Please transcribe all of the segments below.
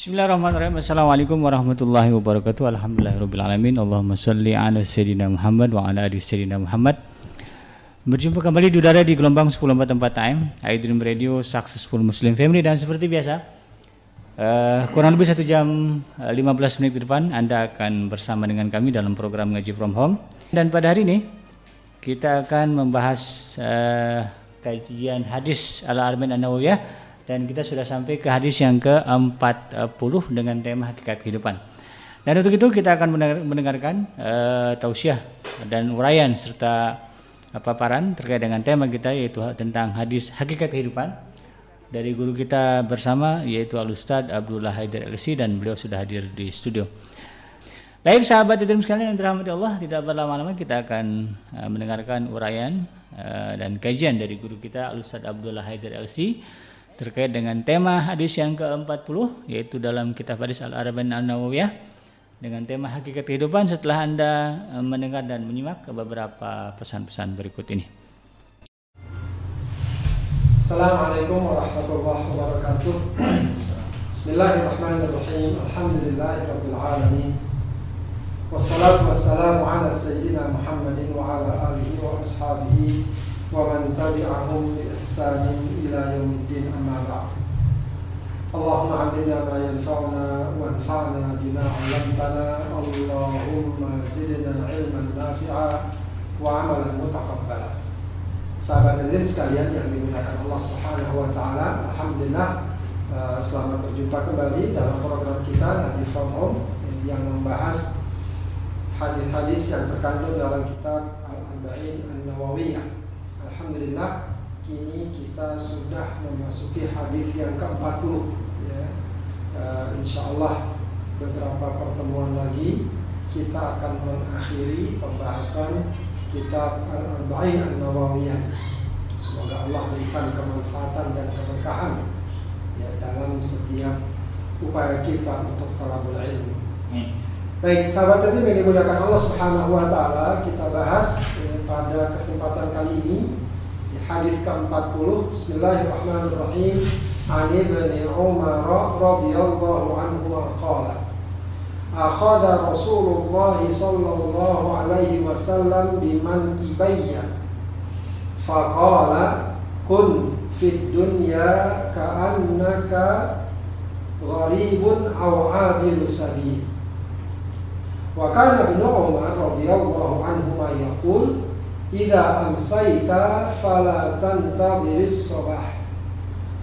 Bismillahirrahmanirrahim. Assalamualaikum warahmatullahi wabarakatuh. Alhamdulillahirabbil Allahumma salli ala sayyidina Muhammad wa ala ali sayyidina Muhammad. Berjumpa kembali di udara di gelombang 1044 AM, iDream Radio Successful Muslim Family dan seperti biasa uh, kurang lebih satu jam uh, eh, 15 menit ke depan Anda akan bersama dengan kami dalam program Ngaji From Home dan pada hari ini kita akan membahas uh, kajian hadis Al-Armin An-Nawawiyah dan kita sudah sampai ke hadis yang ke-40 dengan tema hakikat kehidupan. Dan untuk itu kita akan mendengarkan uh, tausiah dan uraian serta paparan terkait dengan tema kita yaitu tentang hadis hakikat kehidupan dari guru kita bersama yaitu Al Ustad Abdullah Haidar LC dan beliau sudah hadir di studio. Baik sahabat itu sekalian yang dirahmati Allah, tidak berlama-lama kita akan uh, mendengarkan uraian dan kajian dari guru kita Al Ustad Abdullah Haidar LC terkait dengan tema hadis yang ke-40 yaitu dalam kitab hadis Al-Arba'in An-Nawawiyah dengan tema hakikat kehidupan setelah Anda eh, mendengar dan menyimak beberapa pesan-pesan berikut ini. Assalamualaikum warahmatullahi wabarakatuh. Bismillahirrahmanirrahim. Alhamdulillahirabbil alamin. Wassalatu wassalamu ala sayyidina Muhammadin wa ala alihi wa ashabihi ومن تبعهم بإحسان إلى يوم الدين أما بعد اللهم علمنا ما ينفعنا وانفعنا بما علمتنا اللهم زدنا علما نافعا وعملا متقبلا Sahabat hadirin sekalian yang dimuliakan Allah Subhanahu wa taala, alhamdulillah uh, selamat berjumpa kembali dalam program kita Nabi From Home yang membahas hadis-hadis yang terkandung dalam kitab Al-Arba'in An-Nawawiyah Alhamdulillah kini kita sudah memasuki hadis yang ke-40 ya. Uh, insya Allah beberapa pertemuan lagi kita akan mengakhiri pembahasan kitab Al-Arba'in An-Nawawiyah. Semoga Allah berikan kemanfaatan dan keberkahan ya dalam setiap upaya kita untuk talabul ilmu. Baik, sahabat tadi yang dimuliakan Allah Subhanahu wa taala, kita bahas ya, pada kesempatan kali ini hadis ke-40 Bismillahirrahmanirrahim An ibni Umar radhiyallahu anhu qala Akhadha Rasulullah sallallahu alaihi wasallam biman kibayya Faqala kun fid dunya ka'annaka gharibun aw abilu sabil Wa kana ibn Umar radhiyallahu anhu yaqul Ida amsayta fala tantadhiris sabah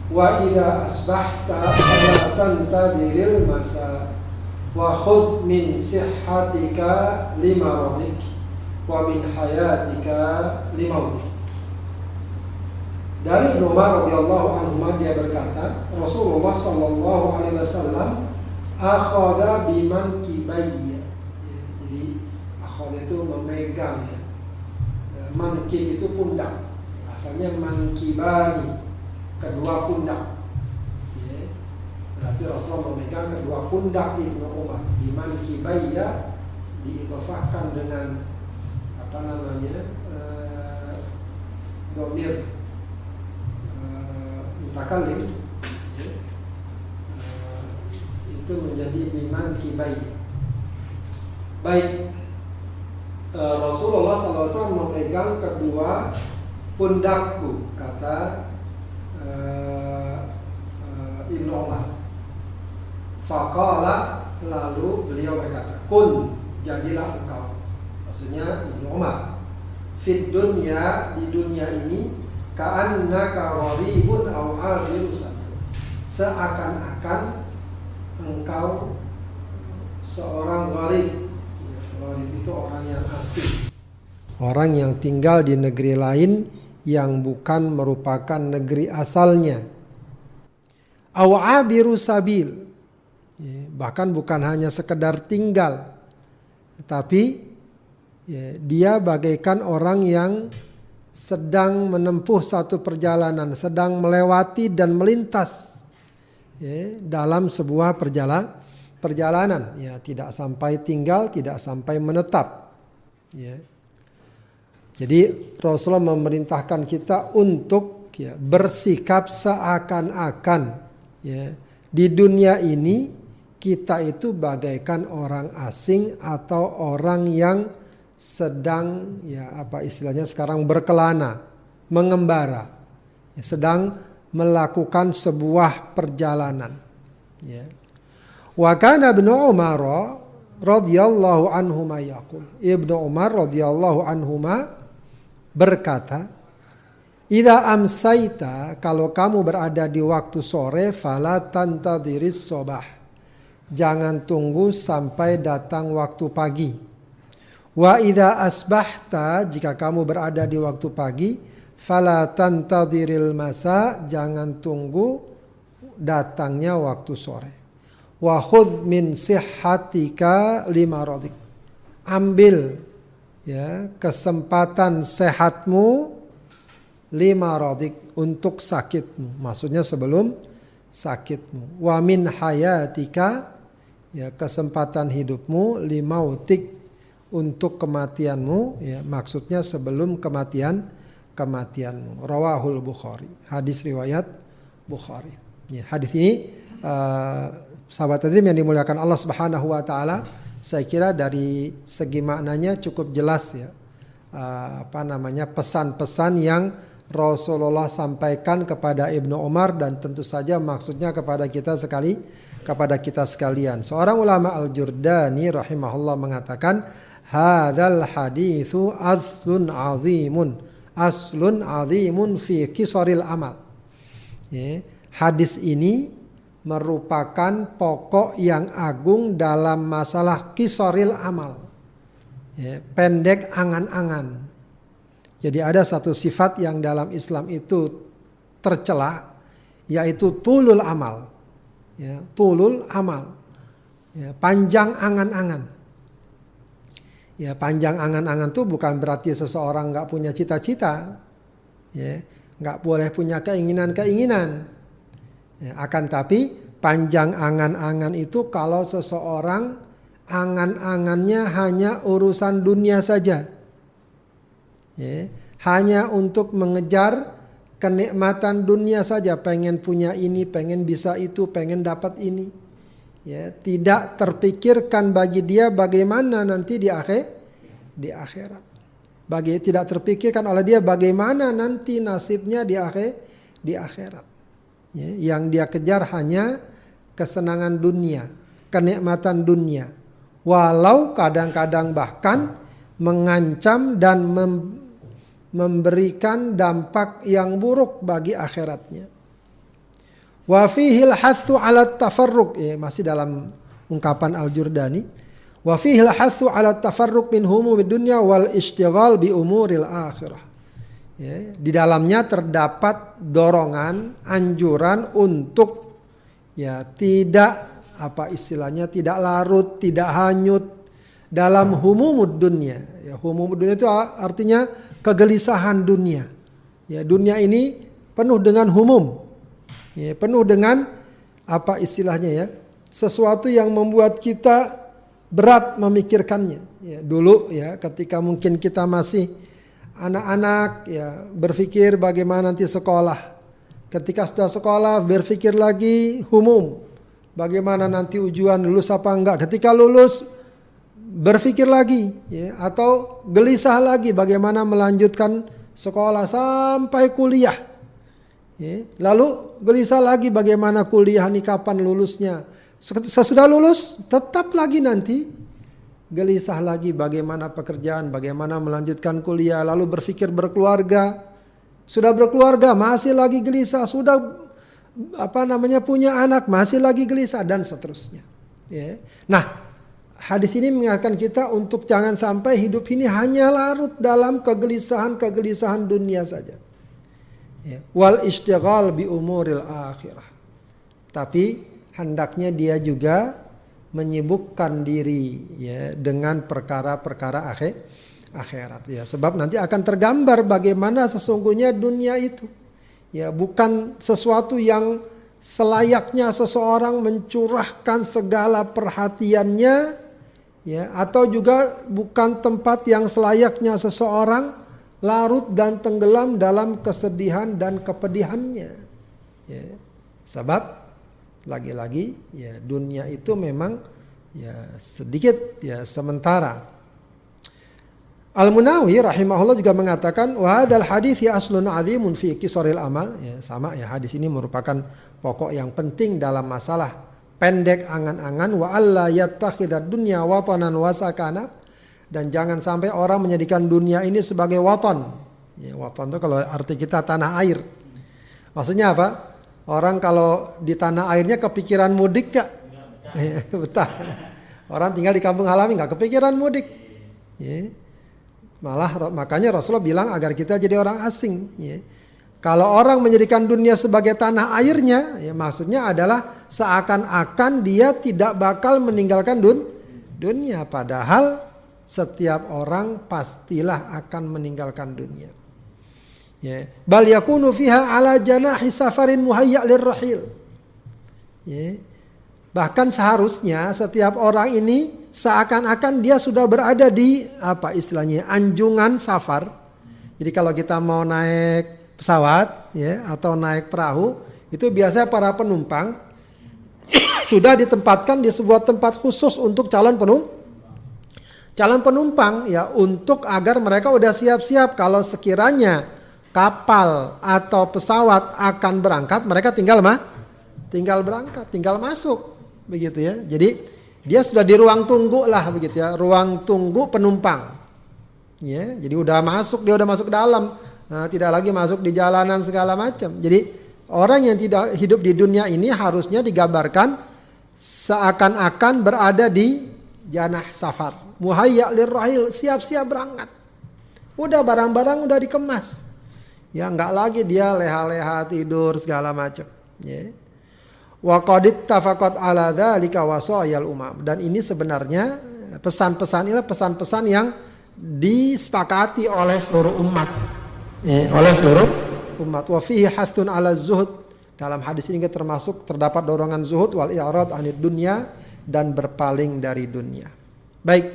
wa ida asbahta fala tantadhiril masa wa khudh min sihhatika limaradik wa min hayatika limautik dari Ibnu Umar radhiyallahu anhu dia berkata Rasulullah sallallahu alaihi wasallam akhadha biman kibayya jadi akhadha itu memegang ya mankib itu pundak. Asalnya mankibani kedua pundak. Ya. berarti Rasulullah memegang kedua pundak Ibnu Umar. Di mankibaya diidofahkan dengan apa namanya uh, domir uh, mutakallim. Ya. uh, itu menjadi biman kibaya baik. Eh, Rasulullah SAW memegang kedua pundakku kata uh, uh, Ibnu Umar. Fakala lalu beliau berkata, kun jadilah engkau. Maksudnya Ibnu Umar. Fit dunia di dunia ini ka'annaka gharibun aw abiru Seakan-akan engkau seorang gharib Gharib itu orang yang asing. Orang yang tinggal di negeri lain yang bukan merupakan negeri asalnya. Awabiru sabil. Ya, bahkan bukan hanya sekedar tinggal. Tetapi ya, dia bagaikan orang yang sedang menempuh satu perjalanan, sedang melewati dan melintas ya, dalam sebuah perjalanan perjalanan. Ya tidak sampai tinggal tidak sampai menetap. Ya. Jadi Rasulullah memerintahkan kita untuk ya bersikap seakan-akan. Ya. Di dunia ini kita itu bagaikan orang asing atau orang yang sedang ya apa istilahnya sekarang berkelana, mengembara, ya, sedang melakukan sebuah perjalanan. Ya. Wa kana Ibnu Umar radhiyallahu anhu yaqul. Ibnu Umar radhiyallahu anhu berkata, Ida amsaita kalau kamu berada di waktu sore fala tantadiris sobah. Jangan tunggu sampai datang waktu pagi. Wa ida asbahta jika kamu berada di waktu pagi fala tantadiril masa jangan tunggu datangnya waktu sore. Wa khudh min sihhatika lima rodik. Ambil ya kesempatan sehatmu lima rodik untuk sakitmu. Maksudnya sebelum sakitmu. Wa min hayatika ya kesempatan hidupmu lima utik untuk kematianmu ya maksudnya sebelum kematian kematianmu. Rawahul Bukhari. Hadis riwayat Bukhari. Ya, hadis ini uh, sahabat tadi yang dimuliakan Allah Subhanahu wa taala saya kira dari segi maknanya cukup jelas ya. Uh, apa namanya pesan-pesan yang Rasulullah sampaikan kepada Ibnu Umar dan tentu saja maksudnya kepada kita sekali kepada kita sekalian. Seorang ulama Al-Jurdani rahimahullah mengatakan hadal hadithu aslun azimun aslun azimun fi kisaril amal. Ya, hadis ini merupakan pokok yang agung dalam masalah kisaril amal. Ya, pendek angan-angan jadi ada satu sifat yang dalam Islam itu tercela yaitu tulul amal. Ya, tulul amal. Ya, panjang angan-angan. Ya, panjang angan-angan itu bukan berarti seseorang nggak punya cita-cita. Ya, nggak boleh punya keinginan-keinginan. Ya, akan tapi panjang angan-angan itu kalau seseorang angan-angannya hanya urusan dunia saja. Ya, hanya untuk mengejar kenikmatan dunia saja. Pengen punya ini pengen bisa itu pengen dapat ini. Ya tidak terpikirkan bagi dia bagaimana nanti di akhir di akhirat. Bagi tidak terpikirkan oleh dia bagaimana nanti nasibnya di akhir di akhirat ya, yang dia kejar hanya kesenangan dunia kenikmatan dunia walau kadang-kadang bahkan mengancam dan mem memberikan dampak yang buruk bagi akhiratnya. Wa fihil hathu ala tafarruq ya, masih dalam ungkapan Al-Jurdani. Wa fihil hathu ala tafarruq min humumid dunya wal istighal bi umuril akhirah. Ya, di dalamnya terdapat dorongan, anjuran untuk ya tidak apa istilahnya tidak larut, tidak hanyut dalam humumud dunia. Ya, humumud dunia itu artinya kegelisahan dunia. Ya, dunia ini penuh dengan humum. Ya, penuh dengan apa istilahnya ya? Sesuatu yang membuat kita berat memikirkannya. Ya, dulu ya ketika mungkin kita masih anak-anak ya berpikir bagaimana nanti sekolah. Ketika sudah sekolah berpikir lagi humum. Bagaimana nanti ujian lulus apa enggak. Ketika lulus berpikir lagi ya atau gelisah lagi bagaimana melanjutkan sekolah sampai kuliah. Ya, lalu gelisah lagi bagaimana kuliah ini kapan lulusnya. Sesudah lulus tetap lagi nanti gelisah lagi bagaimana pekerjaan, bagaimana melanjutkan kuliah, lalu berpikir berkeluarga. Sudah berkeluarga masih lagi gelisah, sudah apa namanya punya anak masih lagi gelisah dan seterusnya. Ya. Nah, hadis ini mengingatkan kita untuk jangan sampai hidup ini hanya larut dalam kegelisahan-kegelisahan dunia saja. Ya. Wal istighal bi umuril akhirah. Tapi hendaknya dia juga menyibukkan diri ya dengan perkara-perkara akhir akhirat. Ya sebab nanti akan tergambar bagaimana sesungguhnya dunia itu. Ya bukan sesuatu yang selayaknya seseorang mencurahkan segala perhatiannya ya atau juga bukan tempat yang selayaknya seseorang larut dan tenggelam dalam kesedihan dan kepedihannya. Ya sebab lagi-lagi ya dunia itu memang ya sedikit ya sementara. Al-Munawi rahimahullah juga mengatakan wa hadzal hadits ya aslun azimun fi qisaril amal ya sama ya hadis ini merupakan pokok yang penting dalam masalah pendek angan-angan wa alla yattakhidad dunya watanan wasakana dan jangan sampai orang menjadikan dunia ini sebagai waton. Ya, waton itu kalau arti kita tanah air. Maksudnya apa? Orang kalau di tanah airnya kepikiran mudik gak? Betah. Orang tinggal di kampung halaman nggak kepikiran mudik. Ya. Malah makanya Rasulullah bilang agar kita jadi orang asing. Ya. Kalau orang menjadikan dunia sebagai tanah airnya, ya maksudnya adalah seakan-akan dia tidak bakal meninggalkan dun dunia. Padahal setiap orang pastilah akan meninggalkan dunia. Ya. Bal yakunu fiha ala janahi safarin muhayya lirrahil. Ya. Bahkan seharusnya setiap orang ini seakan-akan dia sudah berada di apa istilahnya anjungan safar. Jadi kalau kita mau naik pesawat ya atau naik perahu itu biasanya para penumpang sudah ditempatkan di sebuah tempat khusus untuk calon penumpang. Calon penumpang ya untuk agar mereka udah siap-siap kalau sekiranya kapal atau pesawat akan berangkat mereka tinggal mah tinggal berangkat, tinggal masuk begitu ya. Jadi dia sudah di ruang tunggu lah begitu ya, ruang tunggu penumpang. Ya, jadi udah masuk, dia udah masuk dalam. Nah, tidak lagi masuk di jalanan segala macam. Jadi orang yang tidak hidup di dunia ini harusnya digambarkan seakan-akan berada di janah safar. Muhayya lirrahil, siap-siap berangkat. Udah barang-barang udah dikemas. Ya nggak lagi dia leha-leha tidur segala macam. Ya. Wa qadit tafaqat ala dzalika wasayal umam. Dan ini sebenarnya pesan-pesan ini pesan-pesan yang disepakati oleh seluruh umat. Ya, oleh seluruh umat. Wa fihi ala zuhud. Dalam hadis ini termasuk terdapat dorongan zuhud wal i'rad anid dunya dan berpaling dari dunia. Baik,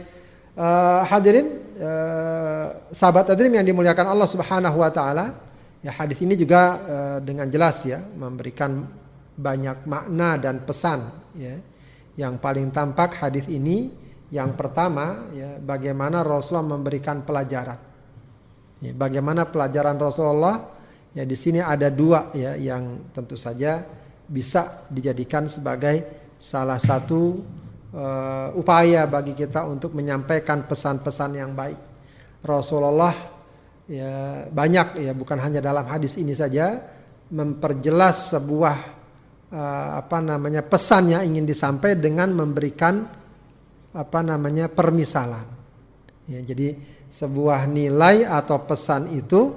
uh, hadirin uh, sahabat hadirin yang dimuliakan Allah Subhanahu wa taala, ya hadis ini juga uh, dengan jelas ya memberikan banyak makna dan pesan ya. Yang paling tampak hadis ini yang pertama ya bagaimana Rasulullah memberikan pelajaran. Ya, bagaimana pelajaran Rasulullah ya di sini ada dua ya yang tentu saja bisa dijadikan sebagai salah satu uh, upaya bagi kita untuk menyampaikan pesan-pesan yang baik. Rasulullah ya banyak ya bukan hanya dalam hadis ini saja memperjelas sebuah uh, apa namanya pesan yang ingin disampaikan dengan memberikan apa namanya permisalan. Ya, jadi sebuah nilai atau pesan itu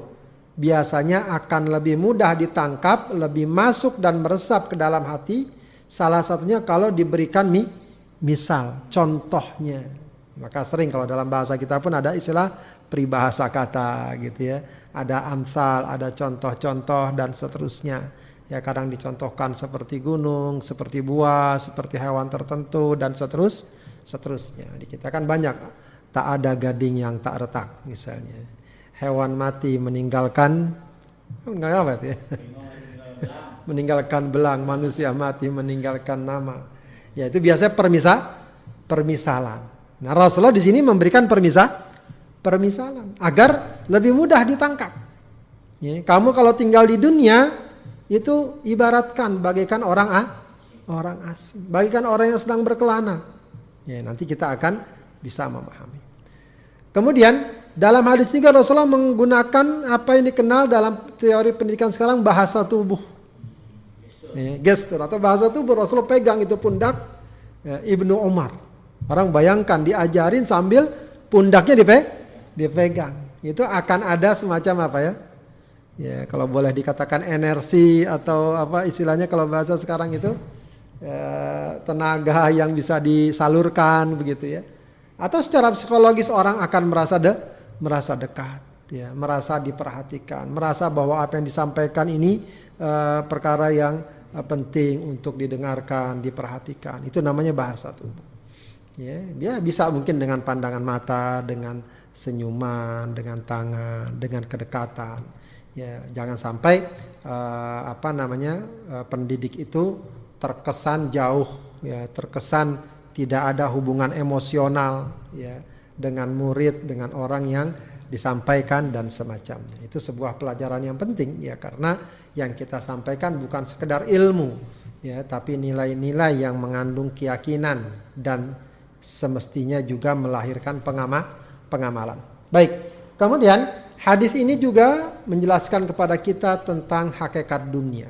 biasanya akan lebih mudah ditangkap, lebih masuk dan meresap ke dalam hati. Salah satunya kalau diberikan mi, misal, contohnya. Maka sering kalau dalam bahasa kita pun ada istilah peribahasa kata gitu ya. Ada amsal, ada contoh-contoh dan seterusnya ya kadang dicontohkan seperti gunung, seperti buah, seperti hewan tertentu dan seterus seterusnya. Di kita kan banyak tak ada gading yang tak retak misalnya. Hewan mati meninggalkan enggak apa ya? meninggalkan belang, manusia mati meninggalkan nama. Ya itu biasanya permisah permisalan. Nah, Rasulullah di sini memberikan permisah permisalan agar lebih mudah ditangkap. Ya, kamu kalau tinggal di dunia itu ibaratkan bagaikan orang ah, orang asing, bagaikan orang yang sedang berkelana. Ya, nanti kita akan bisa memahami. Kemudian dalam hadis ini Rasulullah menggunakan apa yang dikenal dalam teori pendidikan sekarang bahasa tubuh. Ya, gestur atau bahasa tubuh Rasulullah pegang itu pundak ya, Ibnu Umar. Orang bayangkan diajarin sambil pundaknya dipe, dipegang. Itu akan ada semacam apa ya? ya kalau boleh dikatakan energi atau apa istilahnya kalau bahasa sekarang itu ya, tenaga yang bisa disalurkan begitu ya atau secara psikologis orang akan merasa de merasa dekat ya merasa diperhatikan merasa bahwa apa yang disampaikan ini uh, perkara yang penting untuk didengarkan diperhatikan. Itu namanya bahasa tubuh. Ya dia bisa mungkin dengan pandangan mata dengan senyuman dengan tangan dengan kedekatan. Ya, jangan sampai uh, apa namanya uh, pendidik itu terkesan jauh ya terkesan tidak ada hubungan emosional ya dengan murid dengan orang yang disampaikan dan semacamnya. Itu sebuah pelajaran yang penting ya karena yang kita sampaikan bukan sekedar ilmu ya tapi nilai-nilai yang mengandung keyakinan dan semestinya juga melahirkan pengama pengamalan. Baik kemudian hadis ini juga menjelaskan kepada kita tentang hakikat dunia.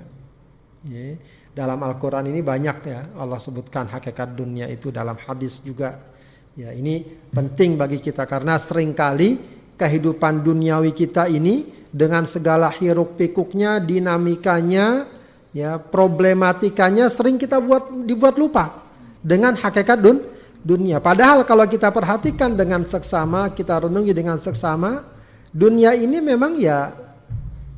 Ya dalam Al-Quran ini banyak ya Allah sebutkan hakikat dunia itu dalam hadis juga. Ya ini penting bagi kita karena sering kali kehidupan duniawi kita ini dengan segala hiruk pikuknya, dinamikanya, ya problematikanya sering kita buat dibuat lupa dengan hakikat dun, dunia. Padahal kalau kita perhatikan dengan seksama, kita renungi dengan seksama, dunia ini memang ya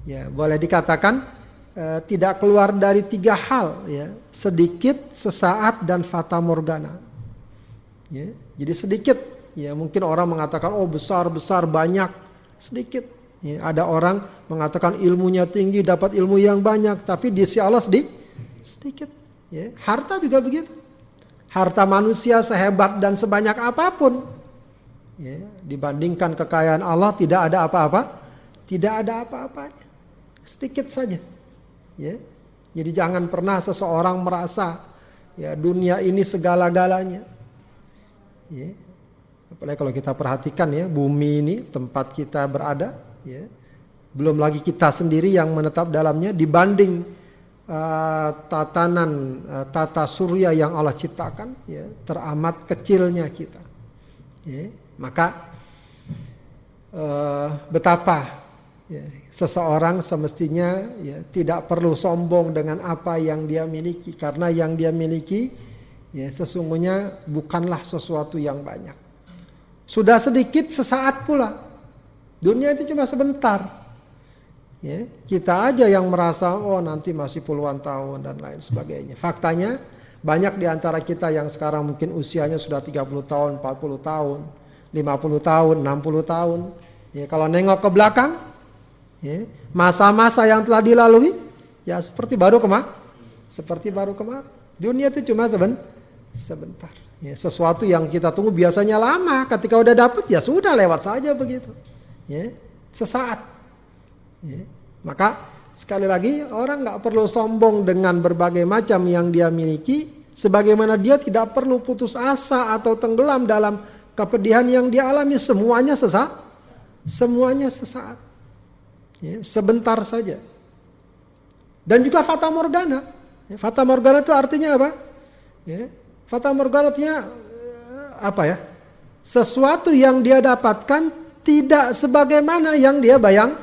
ya boleh dikatakan Eh, tidak keluar dari tiga hal ya sedikit sesaat dan fata morgana ya jadi sedikit ya mungkin orang mengatakan oh besar besar banyak sedikit ya, ada orang mengatakan ilmunya tinggi dapat ilmu yang banyak tapi di si Allah sedikit sedikit ya harta juga begitu harta manusia sehebat dan sebanyak apa pun ya dibandingkan kekayaan Allah tidak ada apa-apa tidak ada apa-apanya sedikit saja Ya. Jadi jangan pernah seseorang merasa ya dunia ini segala-galanya. Ya. Apalagi kalau kita perhatikan ya bumi ini tempat kita berada ya. Belum lagi kita sendiri yang menetap dalamnya dibanding uh, tatanan uh, tata surya yang Allah ciptakan ya teramat kecilnya kita. Ya. Maka uh, betapa Ya, seseorang semestinya ya, tidak perlu sombong dengan apa yang dia miliki karena yang dia miliki ya sesungguhnya bukanlah sesuatu yang banyak. Sudah sedikit sesaat pula. Dunia itu cuma sebentar. Ya, kita aja yang merasa oh nanti masih puluhan tahun dan lain sebagainya. Faktanya banyak di antara kita yang sekarang mungkin usianya sudah 30 tahun, 40 tahun, 50 tahun, 60 tahun. Ya, kalau nengok ke belakang Ya, masa-masa yang telah dilalui ya seperti baru kemar seperti baru kemarin. Dunia itu cuma seben, sebentar. Ya, sesuatu yang kita tunggu biasanya lama, ketika udah dapet ya sudah lewat saja begitu. Ya, sesaat. Ya, maka sekali lagi orang nggak perlu sombong dengan berbagai macam yang dia miliki, sebagaimana dia tidak perlu putus asa atau tenggelam dalam kepedihan yang dia alami semuanya sesaat. Semuanya sesaat. Ya, sebentar saja. Dan juga fata morgana. Ya, fata morgana itu artinya apa? Ya, fata morgana artinya eh, apa ya? Sesuatu yang dia dapatkan tidak sebagaimana yang dia bayang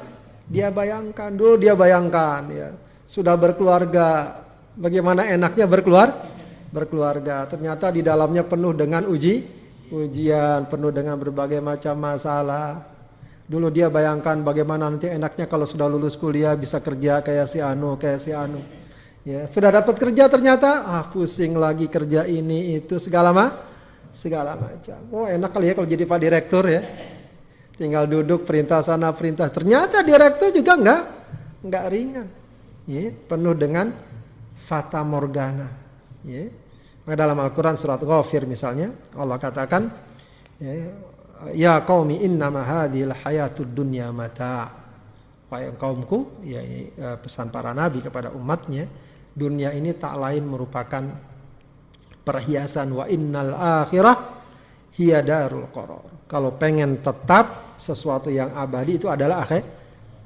dia bayangkan dulu dia bayangkan ya sudah berkeluarga bagaimana enaknya berkeluar berkeluarga ternyata di dalamnya penuh dengan uji ujian penuh dengan berbagai macam masalah Dulu dia bayangkan bagaimana nanti enaknya kalau sudah lulus kuliah bisa kerja kayak si Anu, kayak si Anu. Ya, sudah dapat kerja ternyata ah pusing lagi kerja ini itu segala ma segala macam. Oh, enak kali ya kalau jadi Pak Direktur ya. Tinggal duduk perintah sana perintah. Ternyata direktur juga enggak enggak ringan. Ya, penuh dengan fata morgana. Ya. Maka dalam Al-Qur'an surat Ghafir misalnya Allah katakan ya, ya qaumi innama hadhil hayatud dunya mata. Wahai kaumku, ya ini uh, pesan para nabi kepada umatnya, dunia ini tak lain merupakan perhiasan wa innal akhirah hiya darul qarar. Kalau pengen tetap sesuatu yang abadi itu adalah akhir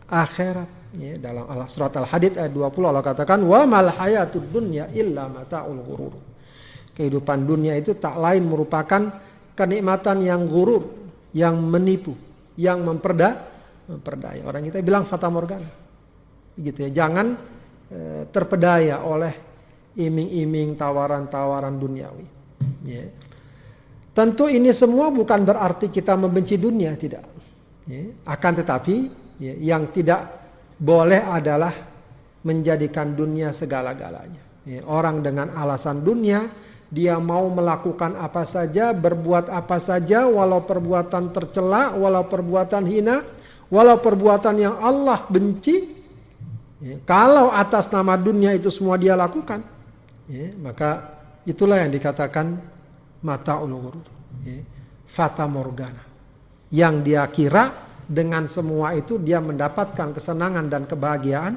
akhirat. Ya, dalam surat Al-Hadid ayat 20 Allah katakan wa mal hayatud dunya illa mataul ghurur. Kehidupan dunia itu tak lain merupakan kenikmatan yang gurur, yang menipu, yang memperda, memperdaya. Orang kita bilang fata morgana. Gitu ya. Jangan terpedaya oleh iming-iming tawaran-tawaran duniawi. Ya. Tentu ini semua bukan berarti kita membenci dunia, tidak. Ya. Akan tetapi ya, yang tidak boleh adalah menjadikan dunia segala-galanya. Ya. Orang dengan alasan dunia dia mau melakukan apa saja, berbuat apa saja, walau perbuatan tercela, walau perbuatan hina, walau perbuatan yang Allah benci. Ya, kalau atas nama dunia itu semua dia lakukan, Ya, maka itulah yang dikatakan mata ulur, ya, fata morgana. Yang dia kira dengan semua itu dia mendapatkan kesenangan dan kebahagiaan,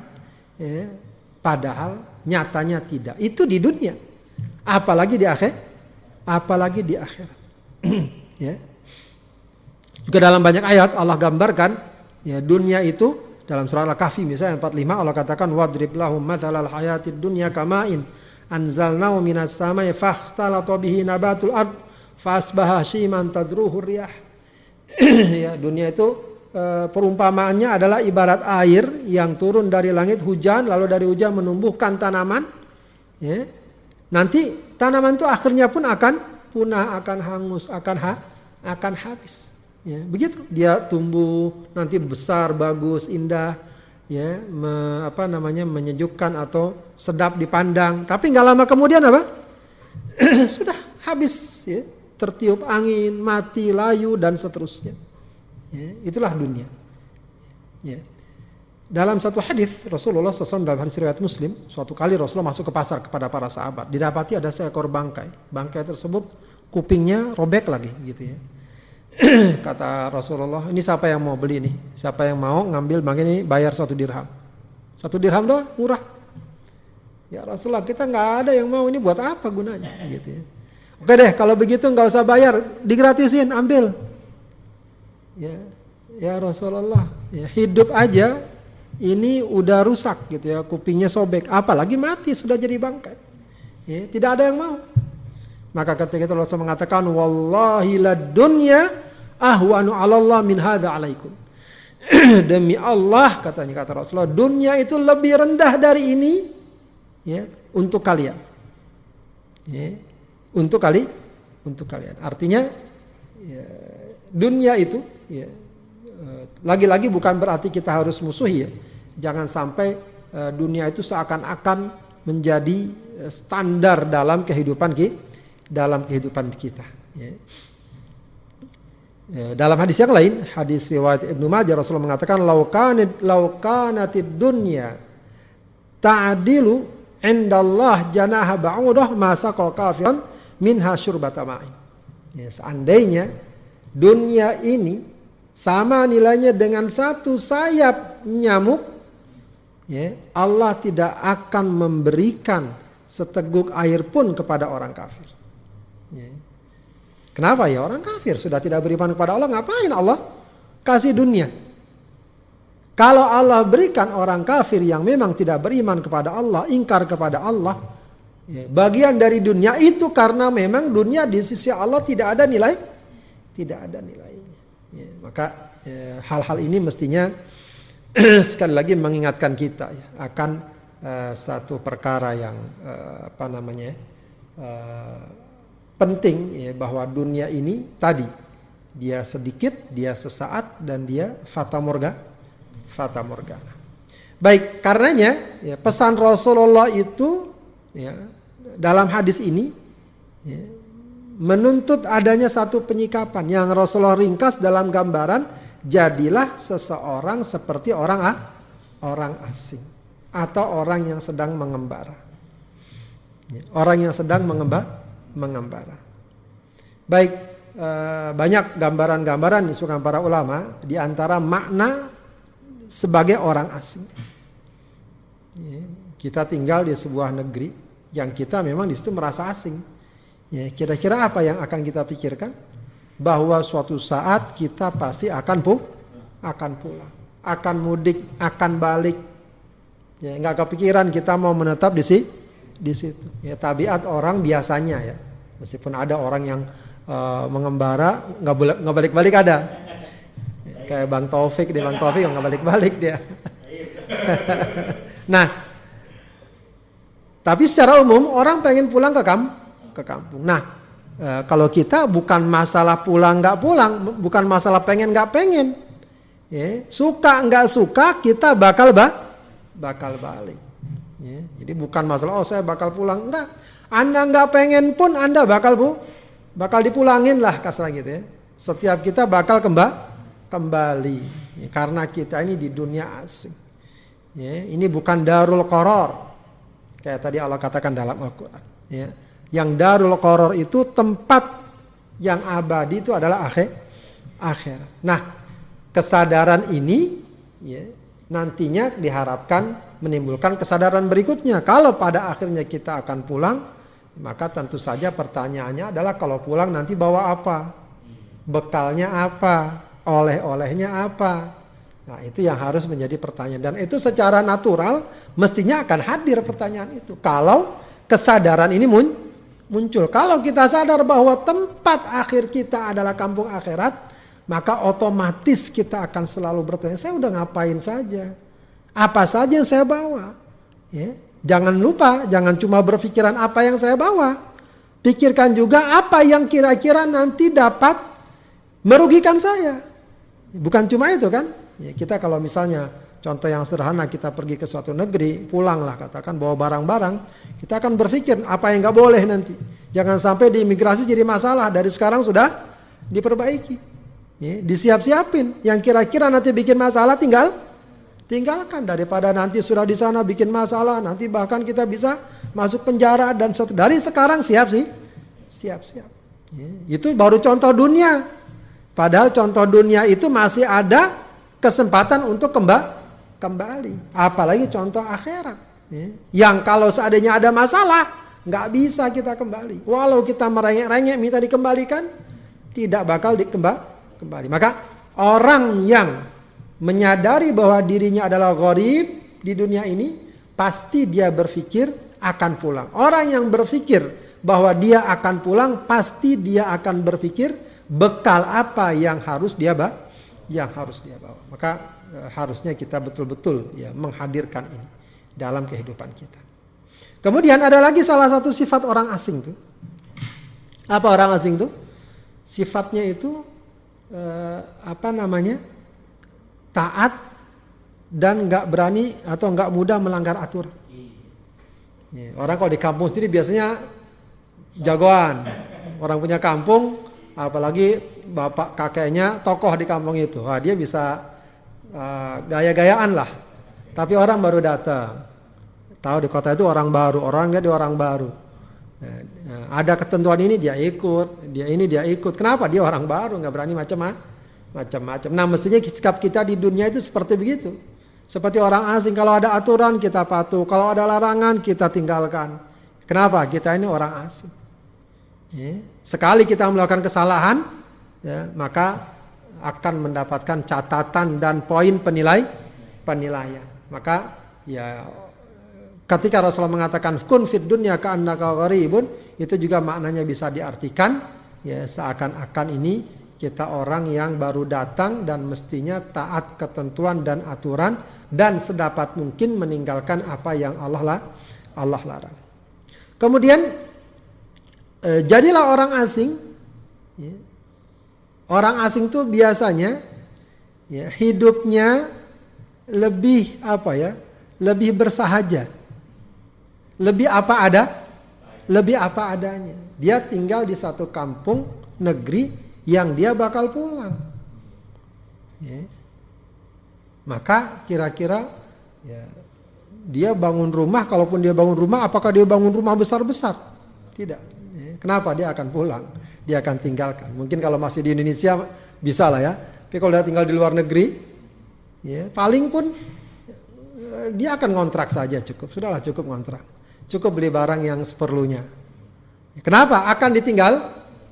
ya, padahal nyatanya tidak. Itu di dunia, apalagi di akhir, apalagi di akhirat. ya. Juga dalam banyak ayat Allah gambarkan ya dunia itu dalam surah Al-Kahfi misalnya 45 Allah katakan wadrib lahum mathalal hayatid dunya kama'in anzalnahu minas samai fakhtalata bihi nabatul ard fasbaha shiman tadruhu riyah. Ya dunia itu e, perumpamaannya adalah ibarat air yang turun dari langit hujan lalu dari hujan menumbuhkan tanaman ya. Nanti tanaman itu akhirnya pun akan punah akan hangus akan ha, akan habis ya begitu. Dia tumbuh nanti besar bagus indah ya me, apa namanya menyejukkan atau sedap dipandang. Tapi nggak lama kemudian apa? Sudah habis ya. Tertiup angin mati layu dan seterusnya. Ya, itulah dunia. Ya. Dalam satu hadis Rasulullah SAW dalam hadis riwayat Muslim suatu kali Rasulullah masuk ke pasar kepada para sahabat. Didapati ada seekor bangkai. Bangkai tersebut kupingnya robek lagi gitu ya kata Rasulullah, ini siapa yang mau beli nih? Siapa yang mau ngambil bang ini bayar satu dirham. Satu dirham doang, murah. Ya Rasulullah, kita nggak ada yang mau ini buat apa gunanya? Gitu ya. Oke deh, kalau begitu nggak usah bayar, digratisin, ambil. Ya, ya Rasulullah, ya, hidup aja ini udah rusak gitu ya, kupingnya sobek, apalagi mati sudah jadi bangkai. Ya, tidak ada yang mau. Maka ketika itu Rasul mengatakan wallahi la dunya ahwanu 'ala Allah min hadza 'alaikum. Demi Allah katanya kata Rasulullah, dunia itu lebih rendah dari ini ya untuk kalian. Ya, untuk kali untuk kalian. Artinya ya, dunia itu ya eh, lagi-lagi bukan berarti kita harus musuhi ya. Jangan sampai uh, dunia itu seakan-akan menjadi eh, standar dalam kehidupan kita dalam kehidupan kita. Ya. ya. Dalam hadis yang lain, hadis riwayat Ibnu Majah Rasulullah mengatakan laukanat laukanatid dunya ta'dilu indallah janaha ba'udah masa kafiran minha syurbata ma'in. Ya, seandainya dunia ini sama nilainya dengan satu sayap nyamuk, ya, Allah tidak akan memberikan seteguk air pun kepada orang kafir. Kenapa ya orang kafir sudah tidak beriman kepada Allah ngapain Allah kasih dunia? Kalau Allah berikan orang kafir yang memang tidak beriman kepada Allah, ingkar kepada Allah, ya, bagian dari dunia itu karena memang dunia di sisi Allah tidak ada nilai, tidak ada nilainya. Ya, maka ya, hal-hal ya, ini mestinya sekali lagi mengingatkan kita ya, akan uh, satu perkara yang uh, apa namanya uh, penting ya, bahwa dunia ini tadi dia sedikit, dia sesaat dan dia fata morga, fata morgana. Baik, karenanya ya, pesan Rasulullah itu ya, dalam hadis ini ya, menuntut adanya satu penyikapan yang Rasulullah ringkas dalam gambaran jadilah seseorang seperti orang ah, orang asing atau orang yang sedang mengembara. Ya, orang yang sedang mengembara mengembara. Baik, eh, banyak gambaran-gambaran disukai para ulama di antara makna sebagai orang asing. Ya, kita tinggal di sebuah negeri yang kita memang di situ merasa asing. Ya, kira-kira apa yang akan kita pikirkan? Bahwa suatu saat kita pasti akan pu akan pulang, akan mudik, akan balik. Ya, nggak kepikiran kita mau menetap di sini di situ. Ya tabiat orang biasanya ya. Meskipun ada orang yang uh, mengembara nggak boleh nggak balik-balik ada. Ya, kayak Bang Taufik di Bang Taufik nggak balik-balik dia. nah, tapi secara umum orang pengen pulang ke kam ke kampung. Nah, uh, kalau kita bukan masalah pulang nggak pulang, bukan masalah pengen nggak pengen. Ya, suka nggak suka kita bakal ba bakal balik. Ya, jadi bukan masalah oh saya bakal pulang enggak. Anda nggak pengen pun Anda bakal bu bakal dipulangin lah kasar gitu ya. Setiap kita bakal kemba kembali ya, karena kita ini di dunia asing. Ya, ini bukan darul koror. Kayak tadi Allah katakan dalam Al-Quran. Ya. Yang darul koror itu tempat yang abadi itu adalah akhir akhirat. Nah, kesadaran ini ya, nantinya diharapkan menimbulkan kesadaran berikutnya. Kalau pada akhirnya kita akan pulang, maka tentu saja pertanyaannya adalah kalau pulang nanti bawa apa? Bekalnya apa? Oleh-olehnya apa? Nah, itu yang harus menjadi pertanyaan dan itu secara natural mestinya akan hadir pertanyaan itu. Kalau kesadaran ini muncul, kalau kita sadar bahwa tempat akhir kita adalah kampung akhirat, maka otomatis kita akan selalu bertanya, saya udah ngapain saja? Apa saja yang saya bawa? Ya. Jangan lupa, jangan cuma berpikiran apa yang saya bawa. Pikirkan juga apa yang kira-kira nanti dapat merugikan saya. Bukan cuma itu kan? Ya, kita kalau misalnya contoh yang sederhana kita pergi ke suatu negeri, pulanglah katakan bawa barang-barang, kita akan berpikir apa yang nggak boleh nanti. Jangan sampai di imigrasi jadi masalah dari sekarang sudah diperbaiki. Ya, disiap-siapin yang kira-kira nanti bikin masalah tinggal tinggalkan daripada nanti sudah di sana bikin masalah nanti bahkan kita bisa masuk penjara dan satu dari sekarang siap sih siap-siap ya, itu baru contoh dunia padahal contoh dunia itu masih ada kesempatan untuk kembali kembali. Apalagi contoh akhirat. Ya. Yang kalau seandainya ada masalah, nggak bisa kita kembali. Walau kita merengek-rengek minta dikembalikan, tidak bakal dikembali. Kembali. Maka orang yang menyadari bahwa dirinya adalah gharib di dunia ini, pasti dia berpikir akan pulang. Orang yang berpikir bahwa dia akan pulang, pasti dia akan berpikir bekal apa yang harus dia bawa yang harus dia bawa. Maka e, harusnya kita betul-betul ya menghadirkan ini dalam kehidupan kita. Kemudian ada lagi salah satu sifat orang asing tuh. Apa orang asing tuh? Sifatnya itu e, apa namanya? taat dan nggak berani atau nggak mudah melanggar aturan. Ya, orang kalau di kampung sendiri biasanya jagoan. Orang punya kampung apalagi bapak kakeknya tokoh di kampung itu. Wah, dia bisa uh, gaya-gayaan lah. Tapi orang baru datang. Tahu di kota itu orang baru, orang nggak di orang baru. Nah, ada ketentuan ini dia ikut, dia ini dia ikut. Kenapa? Dia orang baru, nggak berani macam macam-macam. Nah, mestinya sikap kita di dunia itu seperti begitu. Seperti orang asing, kalau ada aturan kita patuh, kalau ada larangan kita tinggalkan. Kenapa? Kita ini orang asing. Ya. Sekali kita melakukan kesalahan, ya, maka akan mendapatkan catatan dan poin penilai penilaian. Maka ya ketika Rasulullah mengatakan kun fid dunya ka'annaka gharibun itu juga maknanya bisa diartikan ya seakan-akan ini kita orang yang baru datang dan mestinya taat ketentuan dan aturan dan sedapat mungkin meninggalkan apa yang Allah lah Allah larang. Kemudian e, jadilah orang asing. Ya. Orang asing tuh biasanya ya, hidupnya lebih apa ya? Lebih bersahaja. Lebih apa ada? Lebih apa adanya. Dia tinggal di satu kampung negeri yang dia bakal pulang. Ya. Maka kira-kira ya, dia bangun rumah, kalaupun dia bangun rumah, apakah dia bangun rumah besar-besar? Tidak. Kenapa dia akan pulang? Dia akan tinggalkan. Mungkin kalau masih di Indonesia bisa lah ya. Tapi kalau dia tinggal di luar negeri, ya paling pun eh, dia akan kontrak saja cukup. Sudahlah cukup kontrak. Cukup beli barang yang seperlunya. Kenapa? Akan ditinggal?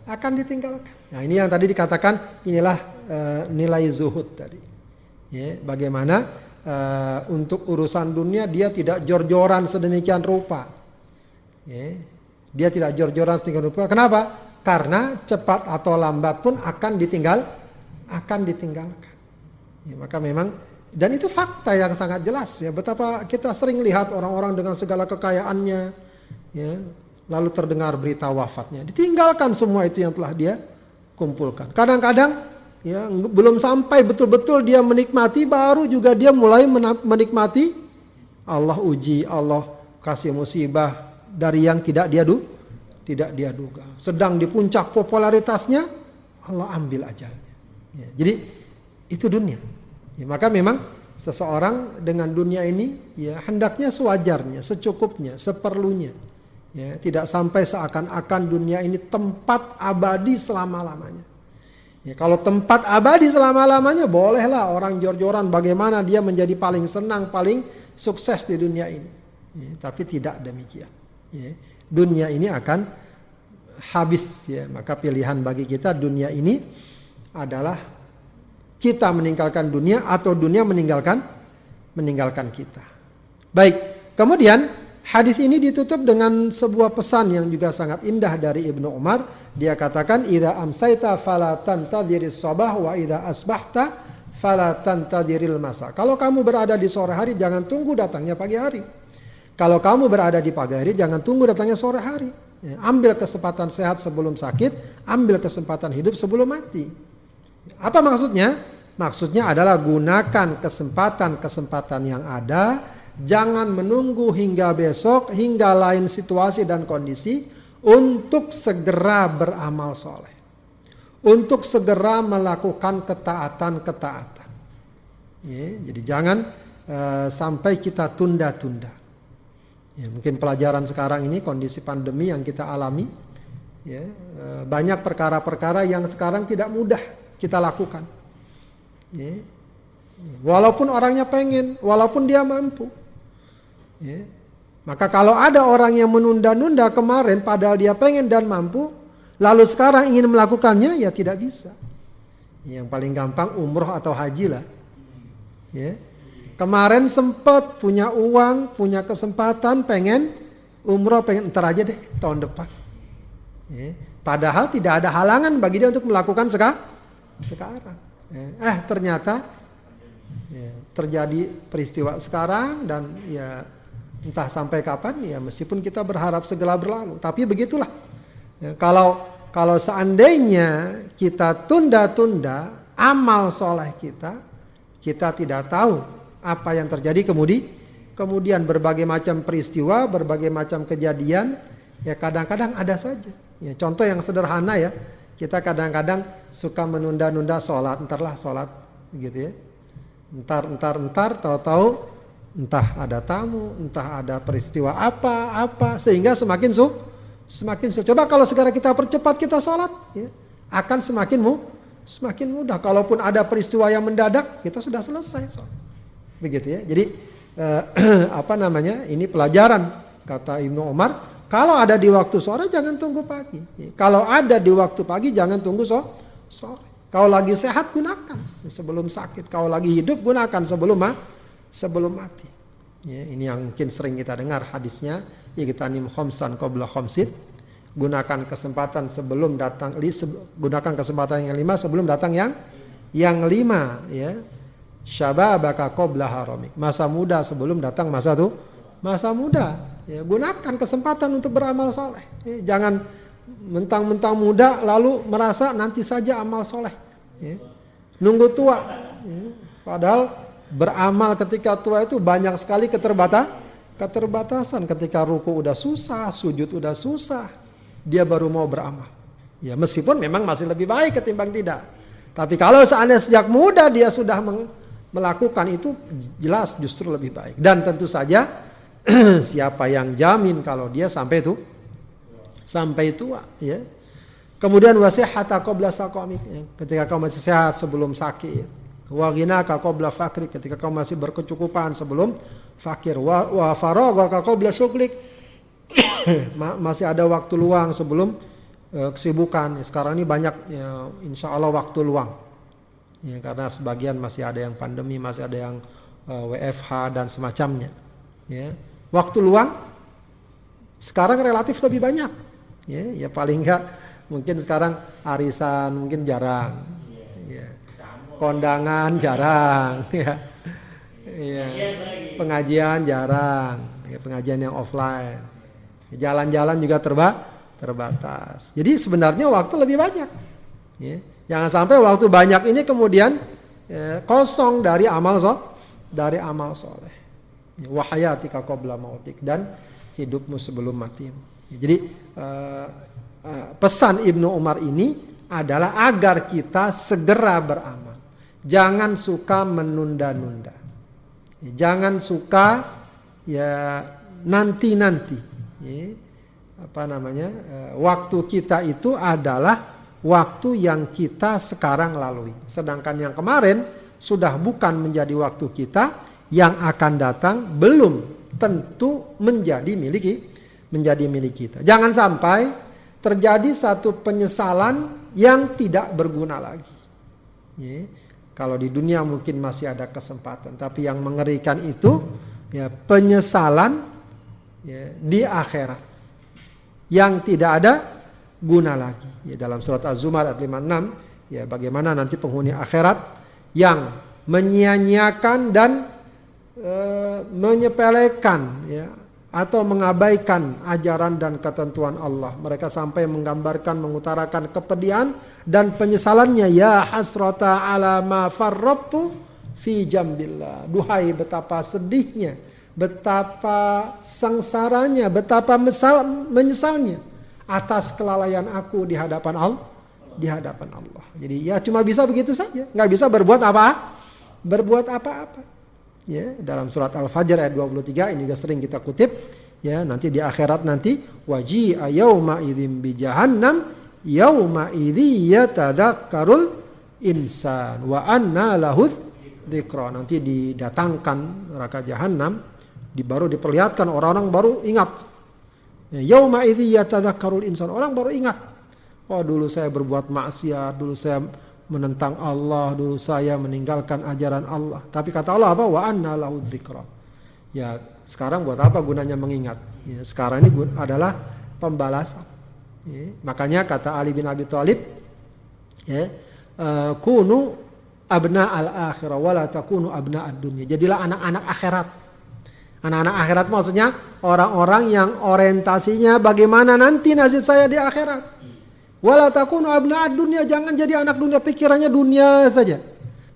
Akan ditinggalkan. Nah ini yang tadi dikatakan inilah uh, nilai zuhud tadi. Ya, bagaimana uh, untuk urusan dunia dia tidak jor-joran sedemikian rupa. Ya, dia tidak jor-joran sedemikian rupa. Kenapa? Karena cepat atau lambat pun akan ditinggal, akan ditinggalkan. Ya, maka memang dan itu fakta yang sangat jelas ya. Betapa kita sering lihat orang-orang dengan segala kekayaannya, ya, lalu terdengar berita wafatnya, ditinggalkan semua itu yang telah dia kumpulkan. Kadang-kadang ya belum sampai betul-betul dia menikmati, baru juga dia mulai menikmati Allah uji, Allah kasih musibah, dari yang tidak dia du, tidak dia duga. Sedang di puncak popularitasnya, Allah ambil ajalnya. Ya, jadi itu dunia. Ya, maka memang seseorang dengan dunia ini ya hendaknya sewajarnya, secukupnya, seperlunya. Ya, tidak sampai seakan-akan dunia ini tempat abadi selama-lamanya. Ya, kalau tempat abadi selama-lamanya bolehlah orang jor-joran bagaimana dia menjadi paling senang, paling sukses di dunia ini. Ya, tapi tidak demikian. Ya, dunia ini akan habis ya, maka pilihan bagi kita dunia ini adalah kita meninggalkan dunia atau dunia meninggalkan meninggalkan kita. Baik, kemudian hadis ini ditutup dengan sebuah pesan yang juga sangat indah dari Ibnu Umar. Dia katakan, "Idza amsaita fala tantadhiris sabah wa idza asbahta fala tantadhiril masa." Kalau kamu berada di sore hari jangan tunggu datangnya pagi hari. Kalau kamu berada di pagi hari jangan tunggu datangnya sore hari. Ya, ambil kesempatan sehat sebelum sakit, ambil kesempatan hidup sebelum mati. Apa maksudnya? Maksudnya adalah gunakan kesempatan-kesempatan yang ada, jangan menunggu hingga besok, hingga lain situasi dan kondisi untuk segera beramal soleh. Untuk segera melakukan ketaatan-ketaatan. Ya, jadi jangan uh, sampai kita tunda-tunda. Ya, mungkin pelajaran sekarang ini kondisi pandemi yang kita alami, ya, uh, banyak perkara-perkara yang sekarang tidak mudah kita lakukan. Ya. Walaupun orangnya pengen, walaupun dia mampu. Ya. Maka kalau ada orang yang menunda-nunda kemarin padahal dia pengen dan mampu, lalu sekarang ingin melakukannya ya tidak bisa. Yang paling gampang umroh atau haji lah. Ya. Kemarin sempat punya uang, punya kesempatan, pengen umroh, pengen ntar aja deh tahun depan. Ya. Padahal tidak ada halangan bagi dia untuk melakukan sekarang sekarang. Ya. Eh ternyata ya, terjadi peristiwa sekarang dan ya entah sampai kapan ya meskipun kita berharap segera berlalu. Tapi begitulah. Ya, kalau kalau seandainya kita tunda-tunda amal soleh kita, kita tidak tahu apa yang terjadi kemudian kemudian berbagai macam peristiwa, berbagai macam kejadian, ya kadang-kadang ada saja. Ya, contoh yang sederhana ya, kita kadang-kadang suka menunda-nunda sholat, entarlah sholat, gitu ya. Entar, entar, entar, tahu-tahu entah ada tamu, entah ada peristiwa apa, apa, sehingga semakin su, semakin su. Coba kalau segera kita percepat kita sholat, ya, akan semakin mu, semakin mudah. Kalaupun ada peristiwa yang mendadak, kita sudah selesai sholat. Begitu ya. Jadi eh, apa namanya? Ini pelajaran kata Ibnu Umar kalau ada di waktu sore jangan tunggu pagi. Kalau ada di waktu pagi jangan tunggu so sore. Kalau lagi sehat gunakan sebelum sakit. Kalau lagi hidup gunakan sebelum ma sebelum mati. Ya, ini yang mungkin sering kita dengar hadisnya. nim khomsan qabla khomsit. Gunakan kesempatan sebelum datang gunakan kesempatan yang lima sebelum datang yang yang lima ya. Syababaka qabla haramik. Masa muda sebelum datang masa tuh masa muda Ya, gunakan kesempatan untuk beramal soleh. Ya, jangan mentang-mentang muda lalu merasa nanti saja amal soleh. Ya. Nunggu tua. Ya. Padahal beramal ketika tua itu banyak sekali keterbata, keterbatasan. Ketika ruku udah susah, sujud udah susah, dia baru mau beramal. Ya meskipun memang masih lebih baik ketimbang tidak. Tapi kalau seandainya sejak muda dia sudah melakukan itu jelas justru lebih baik. Dan tentu saja siapa yang jamin kalau dia sampai itu sampai tua ya. Kemudian wasihata qabla saqamik. Ya. ketika kau masih sehat sebelum sakit. Wa ghinaka qabla fakri ketika kau masih berkecukupan sebelum fakir. Wa, wa faraghaka qabla syuglik masih ada waktu luang sebelum uh, kesibukan. Sekarang ini banyak ya, insya Allah waktu luang. Ya, karena sebagian masih ada yang pandemi masih ada yang uh, eh, WFH dan semacamnya ya Waktu luang sekarang relatif lebih banyak. Ya, ya paling enggak mungkin sekarang arisan mungkin jarang. Ya. Kondangan jarang ya. Ya. Pengajian jarang, ya, pengajian yang offline. Jalan-jalan juga terba terbatas. Jadi sebenarnya waktu lebih banyak. Ya. Jangan sampai waktu banyak ini kemudian ya, kosong dari amal so, dari amal soleh wahayatika qabla mautik dan hidupmu sebelum mati. Jadi uh, uh, pesan Ibnu Umar ini adalah agar kita segera beramal. Jangan suka menunda-nunda. Jangan suka ya nanti-nanti. Apa namanya? Eh, waktu kita itu adalah waktu yang kita sekarang lalui. Sedangkan yang kemarin sudah bukan menjadi waktu kita, yang akan datang belum tentu menjadi miliki menjadi milik kita. Jangan sampai terjadi satu penyesalan yang tidak berguna lagi. Ya. Kalau di dunia mungkin masih ada kesempatan, tapi yang mengerikan itu ya penyesalan ya, di akhirat yang tidak ada guna lagi. Ya, dalam surat Az-Zumar ayat 56 ya bagaimana nanti penghuni akhirat yang menyia-nyiakan dan e, menyepelekan ya atau mengabaikan ajaran dan ketentuan Allah. Mereka sampai menggambarkan, mengutarakan kepedihan dan penyesalannya. Ya hasrata ala ma farrattu fi jambillah. Duhai betapa sedihnya, betapa sengsaranya, betapa mesal, menyesalnya atas kelalaian aku di hadapan Allah. Di hadapan Allah. Jadi ya cuma bisa begitu saja. Nggak bisa berbuat apa? Berbuat apa-apa ya dalam surat Al-Fajr ayat 23 ini juga sering kita kutip. Ya nanti di akhirat nanti waji yauma idzim bi jahannam yauma idzi yatadzakkarul insan wa anna lahu dzikra. Nanti didatangkan neraka jahanam di baru diperlihatkan orang-orang baru ingat. Ya, yauma idzi yatadzakkarul insan orang baru ingat. Oh dulu saya berbuat maksiat dulu saya menentang Allah dulu saya meninggalkan ajaran Allah. Tapi kata Allah apa? Wa anna. Ya, sekarang buat apa gunanya mengingat? Ya, sekarang ini adalah pembalasan. Ya, makanya kata Ali bin Abi Thalib ya, uh, kunu abna al akhirah wala takunu abna ad dunya. Jadilah anak-anak akhirat. Anak-anak akhirat maksudnya orang-orang yang orientasinya bagaimana nanti nasib saya di akhirat. Wala takunu abna'ad dunia, jangan jadi anak dunia, pikirannya dunia saja.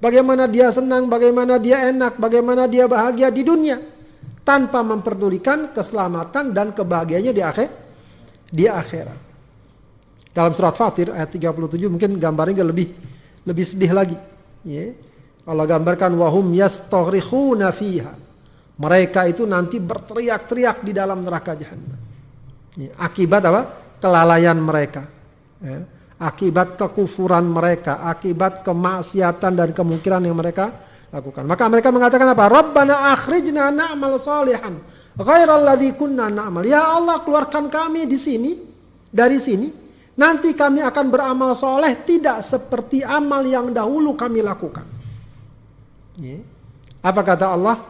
Bagaimana dia senang, bagaimana dia enak, bagaimana dia bahagia di dunia. Tanpa memperdulikan keselamatan dan kebahagiaannya di akhir di akhirat. Dalam surat Fatir ayat 37 mungkin gambarnya lebih lebih sedih lagi. Ya. Allah gambarkan wahum yastaghrikhuna fiha. Mereka itu nanti berteriak-teriak di dalam neraka jahanam. Ya. Akibat apa? Kelalaian mereka ya, akibat kekufuran mereka, akibat kemaksiatan dan kemungkinan yang mereka lakukan. Maka mereka mengatakan apa? Rabbana akhrijna na'mal salihan ghairal ladzi kunna na'mal. Ya Allah, keluarkan kami di sini dari sini. Nanti kami akan beramal soleh tidak seperti amal yang dahulu kami lakukan. Ya. Apa kata Allah?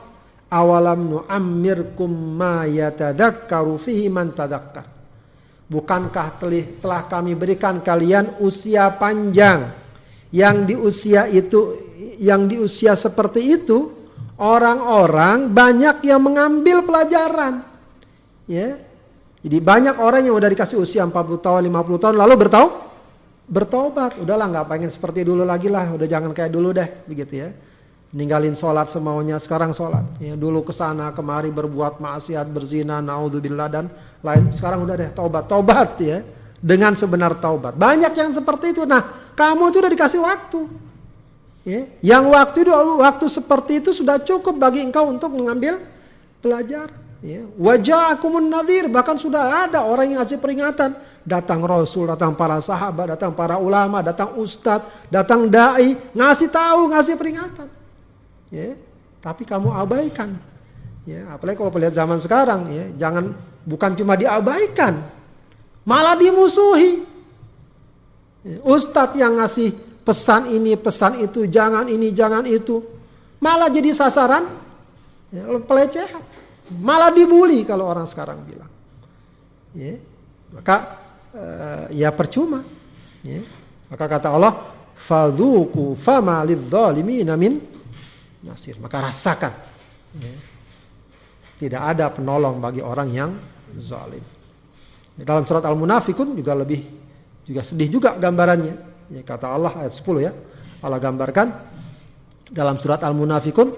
Awalam nu'ammirkum ma yatadakkaru fihi man tadakkar. Bukankah telah kami berikan kalian usia panjang yang di usia itu yang di usia seperti itu orang-orang banyak yang mengambil pelajaran. Ya. Jadi banyak orang yang udah dikasih usia 40 tahun, 50 tahun lalu bertau bertobat. Udahlah nggak pengen seperti dulu lagi lah, udah jangan kayak dulu deh begitu ya ninggalin sholat semaunya sekarang sholat. Ya dulu ke sana kemari berbuat maksiat berzina naudzubillah dan lain. Sekarang udah deh taubat. Taubat ya. Dengan sebenar taubat. Banyak yang seperti itu. Nah kamu itu udah dikasih waktu. Ya yang waktu itu waktu seperti itu sudah cukup bagi engkau untuk mengambil pelajaran. Ya wajah akumun nadir bahkan sudah ada orang yang ngasih peringatan. Datang rasul datang para sahabat datang para ulama datang ustadz datang dai. Ngasih tahu ngasih peringatan ya tapi kamu abaikan. Ya apalagi kalau melihat zaman sekarang ya jangan bukan cuma diabaikan malah dimusuhi. Ya, ustadz yang ngasih pesan ini pesan itu jangan ini jangan itu malah jadi sasaran ya, pelecehan. Malah dibully kalau orang sekarang bilang. Ya maka uh, ya percuma. Ya maka kata Allah fadhuku fama lidzalimina min nasir. Maka rasakan. Ya. Tidak ada penolong bagi orang yang zalim. Dalam surat Al-Munafikun juga lebih juga sedih juga gambarannya. Ya, kata Allah ayat 10 ya. Allah gambarkan dalam surat Al-Munafikun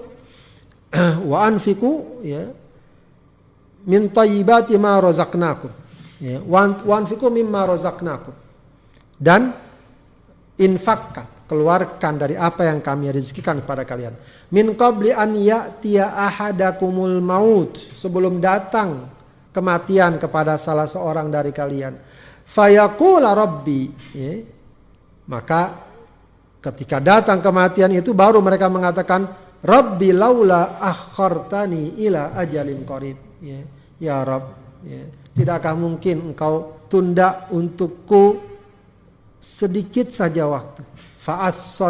wa anfiku ya min tayyibati ma razaqnakum. Ya, wa anfiku mimma razaqnakum. Dan infakkan keluarkan dari apa yang kami rezekikan kepada kalian. Min qabli an ya'tiya ahadakumul maut sebelum datang kematian kepada salah seorang dari kalian. Fayaqula rabbi ya. Maka ketika datang kematian itu baru mereka mengatakan Rabbi laula akhartani ila ajalin qarib ya. Ya Rabb ya. Tidakkah mungkin engkau tunda untukku sedikit saja waktu fa'as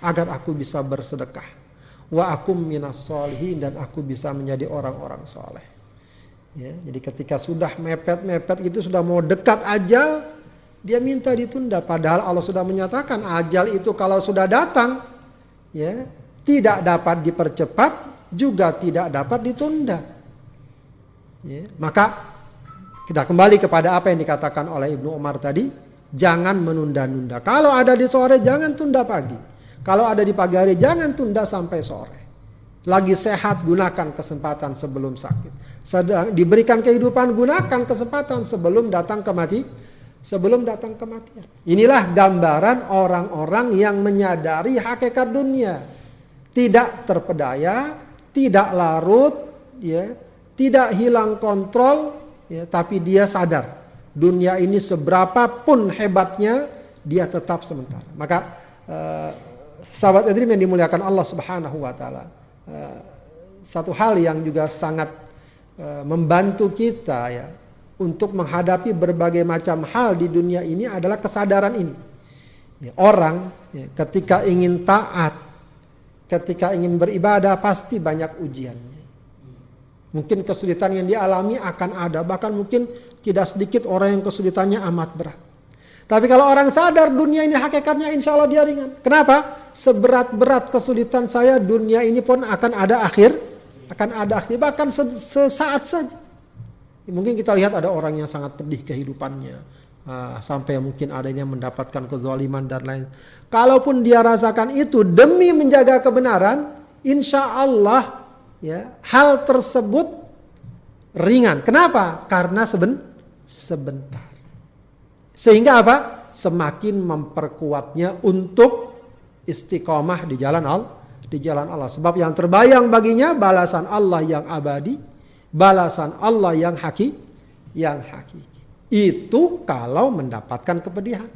agar aku bisa bersedekah. Wa akum minas solihin dan aku bisa menjadi orang-orang soleh. Ya, jadi ketika sudah mepet-mepet itu sudah mau dekat ajal dia minta ditunda. Padahal Allah sudah menyatakan ajal itu kalau sudah datang ya tidak dapat dipercepat juga tidak dapat ditunda. Ya, maka kita kembali kepada apa yang dikatakan oleh Ibnu Umar tadi jangan menunda-nunda. Kalau ada di sore jangan tunda pagi. Kalau ada di pagi hari jangan tunda sampai sore. Lagi sehat gunakan kesempatan sebelum sakit. Sedang diberikan kehidupan gunakan kesempatan sebelum datang kemati sebelum datang kematian. Inilah gambaran orang-orang yang menyadari hakikat dunia. Tidak terpedaya, tidak larut, ya, tidak hilang kontrol, ya, tapi dia sadar dunia ini seberapa pun hebatnya dia tetap sementara. Maka uh, sahabat Edrim yang dimuliakan Allah Subhanahu wa taala uh, satu hal yang juga sangat uh, membantu kita ya untuk menghadapi berbagai macam hal di dunia ini adalah kesadaran ini. Ya, orang ya, ketika ingin taat, ketika ingin beribadah pasti banyak ujiannya. Mungkin kesulitan yang dialami akan ada, bahkan mungkin tidak sedikit orang yang kesulitannya amat berat. Tapi kalau orang sadar dunia ini hakikatnya insya Allah dia ringan. Kenapa? Seberat-berat kesulitan saya dunia ini pun akan ada akhir. Akan ada akhir. Bahkan sesaat saja. Mungkin kita lihat ada orang yang sangat pedih kehidupannya. Uh, sampai mungkin ada yang mendapatkan kezaliman dan lain. Kalaupun dia rasakan itu demi menjaga kebenaran, insya Allah ya hal tersebut ringan. Kenapa? Karena seben sebentar. Sehingga apa? Semakin memperkuatnya untuk istiqomah di jalan Allah, di jalan Allah. Sebab yang terbayang baginya balasan Allah yang abadi, balasan Allah yang haki, yang hakiki. Itu kalau mendapatkan kepedihan.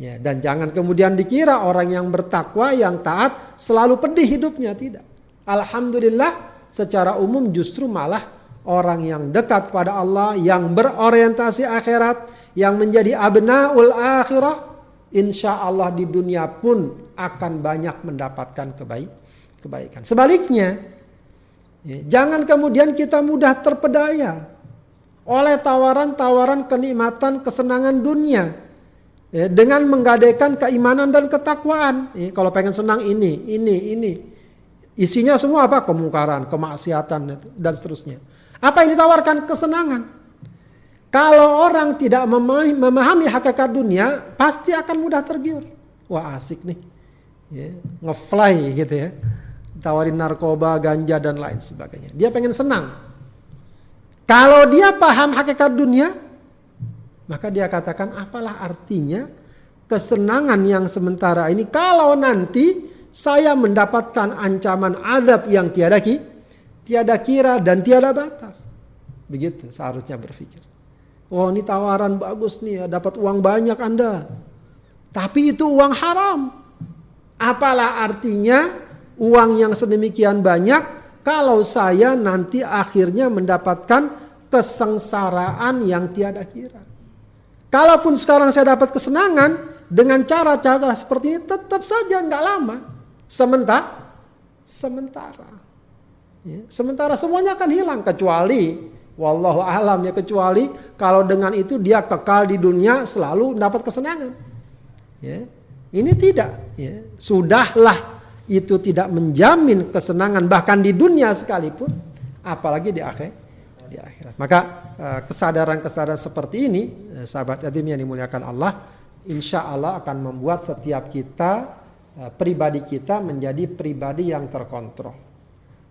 Ya, dan jangan kemudian dikira orang yang bertakwa, yang taat selalu pedih hidupnya tidak. Alhamdulillah secara umum justru malah orang yang dekat pada Allah, yang berorientasi akhirat, yang menjadi abnaul akhirah, insya Allah di dunia pun akan banyak mendapatkan kebaik, kebaikan. Sebaliknya, ya, jangan kemudian kita mudah terpedaya oleh tawaran-tawaran kenikmatan kesenangan dunia ya, dengan menggadaikan keimanan dan ketakwaan. Ya, kalau pengen senang ini, ini, ini. Isinya semua apa? Kemungkaran, kemaksiatan dan seterusnya. Apa yang ditawarkan? Kesenangan. Kalau orang tidak memahami, hakikat dunia, pasti akan mudah tergiur. Wah asik nih. Ya, ngefly gitu ya. Tawarin narkoba, ganja dan lain sebagainya. Dia pengen senang. Kalau dia paham hakikat dunia, maka dia katakan apalah artinya kesenangan yang sementara ini kalau nanti saya mendapatkan ancaman azab yang tiada ki, tiada kira dan tiada batas. Begitu seharusnya berpikir. Oh ini tawaran bagus nih ya, dapat uang banyak Anda. Tapi itu uang haram. Apalah artinya uang yang sedemikian banyak kalau saya nanti akhirnya mendapatkan kesengsaraan yang tiada kira. Kalaupun sekarang saya dapat kesenangan dengan cara-cara seperti ini tetap saja nggak lama. Sementara, sementara. Ya, sementara semuanya akan hilang kecuali wallahu alam ya kecuali kalau dengan itu dia kekal di dunia selalu dapat kesenangan. Ya. Ini tidak ya. Sudahlah itu tidak menjamin kesenangan bahkan di dunia sekalipun apalagi di akhir di akhirat. Maka eh, kesadaran-kesadaran seperti ini eh, sahabat yatim yang dimuliakan Allah insya Allah akan membuat setiap kita eh, pribadi kita menjadi pribadi yang terkontrol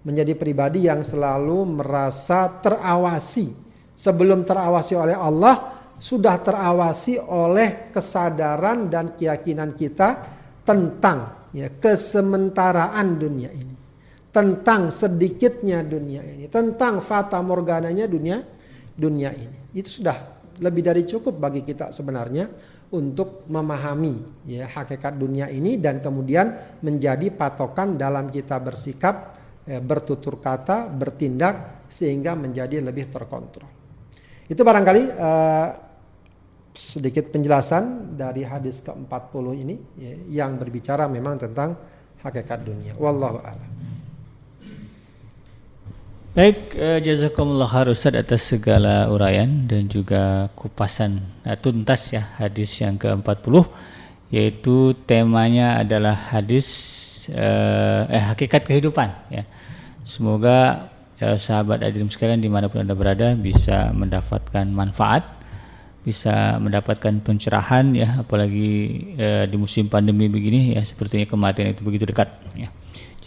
menjadi pribadi yang selalu merasa terawasi. Sebelum terawasi oleh Allah, sudah terawasi oleh kesadaran dan keyakinan kita tentang ya kesementaraan dunia ini, tentang sedikitnya dunia ini, tentang fata morgananya dunia dunia ini. Itu sudah lebih dari cukup bagi kita sebenarnya untuk memahami ya hakikat dunia ini dan kemudian menjadi patokan dalam kita bersikap, ya, bertutur kata, bertindak sehingga menjadi lebih terkontrol. Itu barangkali uh, sedikit penjelasan dari hadis ke-40 ini ya, yang berbicara memang tentang hakikat dunia. Wallahu a'lam. Baik, eh, jazakumullah Ustaz atas segala uraian dan juga kupasan eh, tuntas ya hadis yang ke-40 yaitu temanya adalah hadis eh, eh hakikat kehidupan ya. Semoga eh, sahabat adilim sekalian di mana pun anda berada bisa mendapatkan manfaat, bisa mendapatkan pencerahan ya, apalagi eh, di musim pandemi begini ya sepertinya kematian itu begitu dekat ya.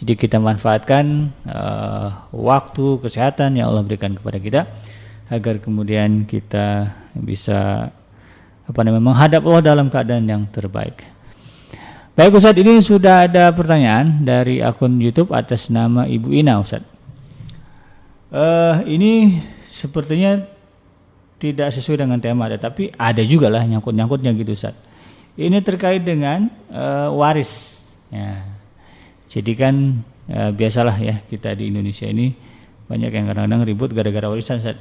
Jadi kita manfaatkan uh, waktu kesehatan yang Allah berikan kepada kita agar kemudian kita bisa apa namanya menghadap Allah dalam keadaan yang terbaik. Baik Ustaz, ini sudah ada pertanyaan dari akun YouTube atas nama Ibu Ina Ustaz. Uh, ini sepertinya tidak sesuai dengan tema, tetapi ada juga lah nyangkut-nyangkutnya gitu Ustaz. Ini terkait dengan uh, waris. Ya, jadi kan ya, biasalah ya kita di Indonesia ini banyak yang kadang-kadang ribut gara-gara warisan. Set.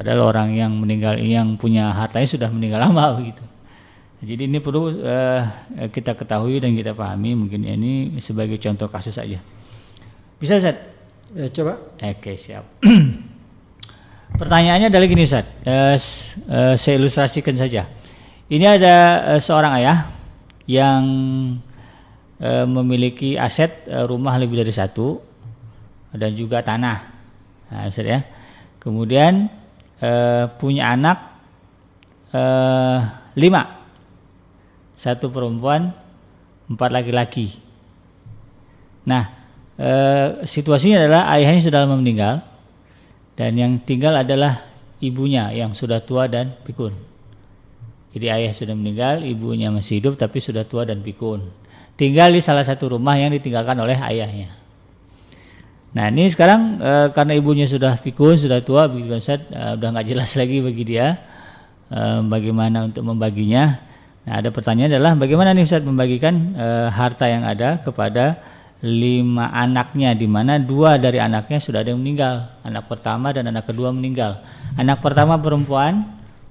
Padahal orang yang meninggal yang punya hartanya sudah meninggal lama begitu. Jadi ini perlu uh, kita ketahui dan kita pahami mungkin ini sebagai contoh kasus saja. Bisa Ustaz? Ya, coba. Oke, siap. Pertanyaannya adalah gini Ustaz. Uh, uh, saya ilustrasikan saja. Ini ada uh, seorang ayah yang e, memiliki aset e, rumah lebih dari satu dan juga tanah, nah, ya. Kemudian e, punya anak e, lima, satu perempuan, empat laki-laki. Nah, e, situasinya adalah ayahnya sudah lama meninggal dan yang tinggal adalah ibunya yang sudah tua dan pikun. Jadi ayah sudah meninggal, ibunya masih hidup tapi sudah tua dan pikun tinggal di salah satu rumah yang ditinggalkan oleh ayahnya. Nah ini sekarang e, karena ibunya sudah pikun, sudah tua, begitu Ustaz, e, nggak jelas lagi bagi dia e, bagaimana untuk membaginya. Nah ada pertanyaan adalah bagaimana nih Ustaz membagikan e, harta yang ada kepada lima anaknya, di mana dua dari anaknya sudah ada yang meninggal, anak pertama dan anak kedua meninggal. Anak pertama perempuan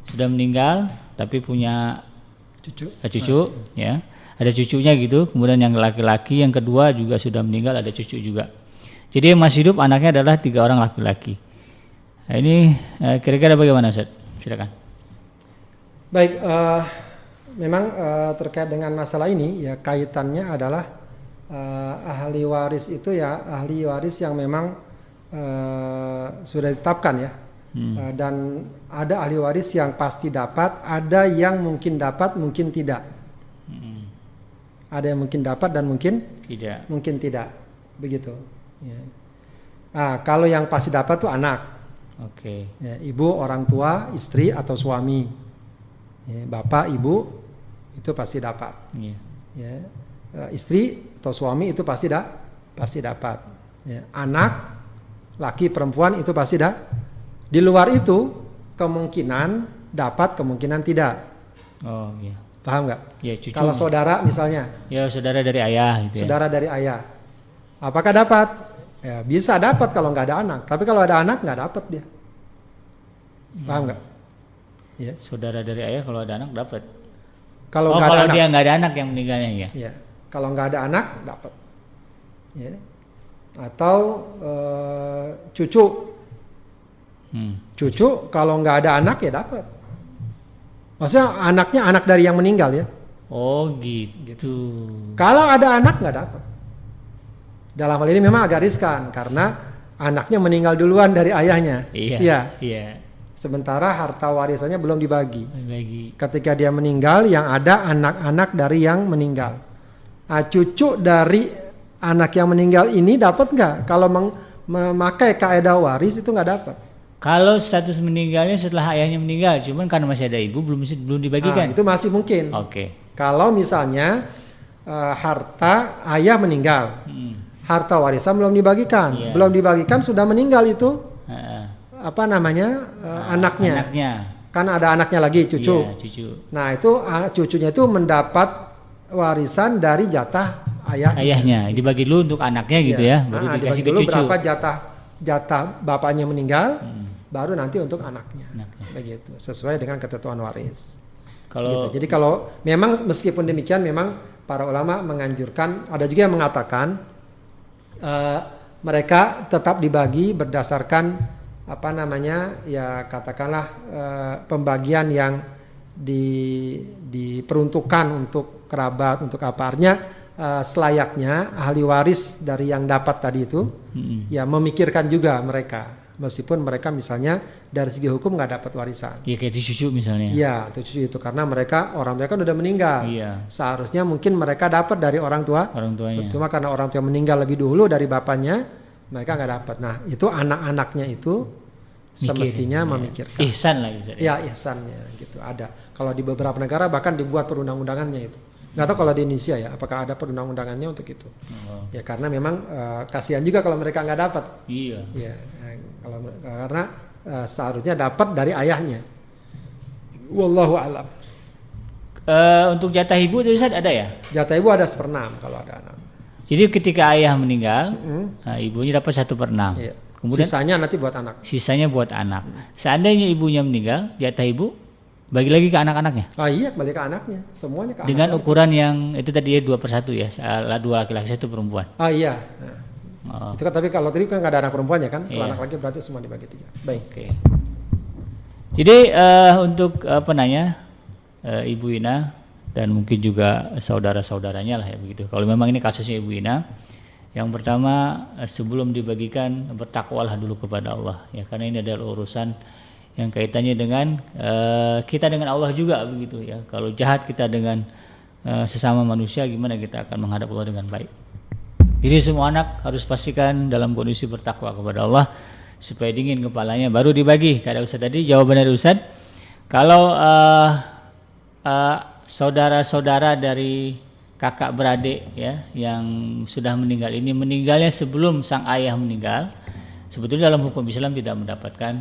sudah meninggal, tapi punya cucu, cucu, ya. Ada cucunya gitu kemudian yang laki-laki yang kedua juga sudah meninggal ada cucu juga. Jadi yang masih hidup anaknya adalah tiga orang laki-laki. Nah, ini eh, kira-kira bagaimana Ustaz? silakan. Baik uh, memang uh, terkait dengan masalah ini ya kaitannya adalah uh, ahli waris itu ya ahli waris yang memang uh, sudah ditetapkan ya hmm. uh, dan ada ahli waris yang pasti dapat ada yang mungkin dapat mungkin tidak ada yang mungkin dapat dan mungkin tidak. Mungkin tidak. Begitu. Ya. Nah, kalau yang pasti dapat tuh anak. Oke. Okay. Ya, ibu, orang tua, istri atau suami. Ya, bapak, ibu itu pasti dapat. Yeah. Ya. Uh, istri atau suami itu pasti da pasti dapat. Ya. Anak, laki, perempuan itu pasti da. Di luar itu kemungkinan dapat, kemungkinan tidak. Oh iya. Paham nggak? Ya, cucu. Kalau saudara misalnya. Ya, saudara dari ayah gitu ya. Saudara dari ayah. Apakah dapat? Ya, bisa dapat kalau nggak ada anak. Tapi kalau ada anak nggak dapat dia. Paham nggak? Hmm. Ya. Saudara dari ayah kalau ada anak dapat. Kalau oh, kalau dia nggak ada anak yang meninggalnya ya. Ya. Kalau nggak ada anak dapat. Ya. Atau uh, cucu. Hmm. Cucu kalau nggak ada anak ya dapat. Maksudnya anaknya anak dari yang meninggal ya. Oh gitu. gitu. Kalau ada anak nggak dapat. Dalam hal ini memang agak riskan karena anaknya meninggal duluan dari ayahnya. Iya. Iya. iya. Sementara harta warisannya belum dibagi. Dibagi. Ketika dia meninggal, yang ada anak-anak dari yang meninggal. Nah, cucu dari anak yang meninggal ini dapat nggak? Kalau memakai kaidah waris itu nggak dapat. Kalau status meninggalnya setelah ayahnya meninggal, cuman karena masih ada ibu belum belum dibagikan. Nah, itu masih mungkin. Oke. Okay. Kalau misalnya eh, harta ayah meninggal. Hmm. Harta warisan belum dibagikan. Iya. Belum dibagikan sudah meninggal itu. Apa namanya? eh, anaknya. Anaknya. Kan ada anaknya lagi cucu. Iya, cucu. Nah, itu ah, cucunya itu mendapat warisan dari jatah ayah. Ayahnya dibagi dulu untuk anaknya gitu ya, baru Nah, dikasih dibagi dulu cucu. berapa jatah jatah bapaknya meninggal, Hmm. baru nanti untuk anaknya. Anaknya. Begitu, sesuai dengan ketentuan waris. Kalau Gitu. Jadi kalau memang meskipun demikian memang para ulama menganjurkan, ada juga yang mengatakan eh, mereka tetap dibagi berdasarkan apa namanya ya katakanlah eh, pembagian yang di diperuntukkan untuk kerabat untuk apa artinya eh, selayaknya ahli waris dari yang dapat tadi itu Mm-mm. ya memikirkan juga mereka meskipun mereka misalnya dari segi hukum nggak dapat warisan. ya kayak cucu misalnya. Iya, itu cucu itu karena mereka orang tua kan udah meninggal. Iya. Seharusnya mungkin mereka dapat dari orang tua. Orang tuanya. Cuma karena orang tua meninggal lebih dulu dari bapaknya, mereka nggak dapat. Nah, itu anak-anaknya itu Mikir. semestinya Iya. memikirkan. Ihsan lah Ustaz. Ya, ihsannya gitu ada. Kalau di beberapa negara bahkan dibuat perundang-undangannya itu. Nggak tahu kalau di Indonesia ya, apakah ada perundang-undangannya untuk itu? Oh, Ya karena memang eh, kasihan juga kalau mereka nggak dapat. iya. Ya, eh, kalau karena eh, seharusnya dapat dari ayahnya. Wallahu alam. Eh, untuk jatah ibu Ustaz ada ya? Jatah ibu ada seperenam kalau ada anak. Jadi ketika ayah meninggal, nah, ibunya dapat satu per enam. Iya. Kemudian Sisanya nanti buat anak. sisanya buat anak. Seandainya ibunya meninggal, jatah ibu bagi lagi ke anak-anaknya Ah iya kembali ke anaknya, semuanya ke dengan anak. ukuran yang itu tadi ya dua per satu ya, salah dua laki-laki satu perempuan. Ah iya. Nah, Oh, itu kan tapi kalau tadi kan nggak ada anak perempuannya kan, kalau Iya. anak laki berarti semua dibagi tiga. Baik. Oke. Jadi eh, untuk apa nanya eh, Ibu Ina dan mungkin juga saudara-saudaranya lah ya begitu. Kalau memang ini kasusnya Ibu Ina, yang pertama eh, sebelum dibagikan bertakwalah dulu kepada Allah ya karena ini adalah urusan yang kaitannya dengan eh, kita dengan Allah juga begitu ya. Kalau jahat kita dengan eh, sesama manusia gimana kita akan menghadap Allah dengan baik. Jadi semua anak harus pastikan dalam kondisi bertakwa kepada Allah supaya dingin kepalanya baru dibagi. Kata Ustaz tadi jawaban dari Ustaz kalau eh, eh, saudara-saudara dari kakak beradik ya yang sudah meninggal ini meninggalnya sebelum sang ayah meninggal. Sebetulnya dalam hukum Islam tidak mendapatkan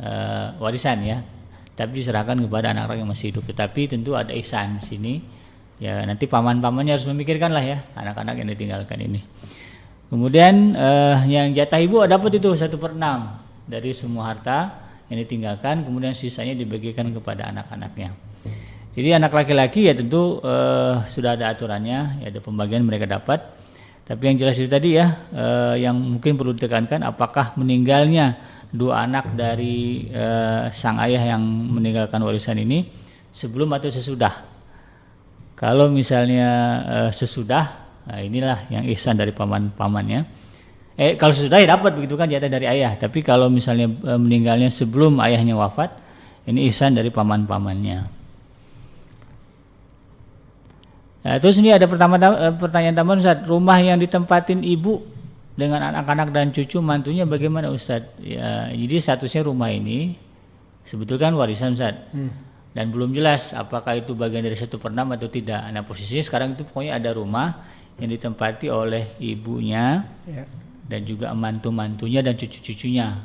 eh, warisan ya. Tapi diserahkan kepada anak-anak yang masih hidup. Tetapi tentu ada ihsan di sini. Ya nanti paman-pamannya harus memikirkan lah ya anak-anak yang ditinggalkan ini. Kemudian eh, yang jatah ibu dapat itu? Satu per enam dari semua harta yang ditinggalkan. Kemudian sisanya dibagikan kepada anak-anaknya jadi anak laki-laki ya tentu eh, sudah ada aturannya ya ada pembagian mereka dapat tapi yang jelas itu tadi ya eh, yang mungkin perlu ditekankan apakah meninggalnya dua anak dari eh, sang ayah yang meninggalkan warisan ini sebelum atau sesudah kalau misalnya eh, sesudah, nah inilah yang ihsan dari paman-pamannya. Eh kalau sesudah ya dapat begitu kan jatah dari ayah. Tapi kalau misalnya eh, meninggalnya sebelum ayahnya wafat, ini ihsan dari paman-pamannya. Nah, terus ini ada pertama eh, pertanyaan tambahan Ustaz, rumah yang ditempatin ibu dengan anak-anak dan cucu mantunya bagaimana Ustaz? Ya, jadi statusnya rumah ini sebetulnya kan warisan Ustaz dan belum jelas apakah itu bagian dari satu per enam atau tidak. Nah posisinya sekarang itu pokoknya ada rumah yang ditempati oleh ibunya Ya. dan juga mantu-mantunya dan cucu-cucunya.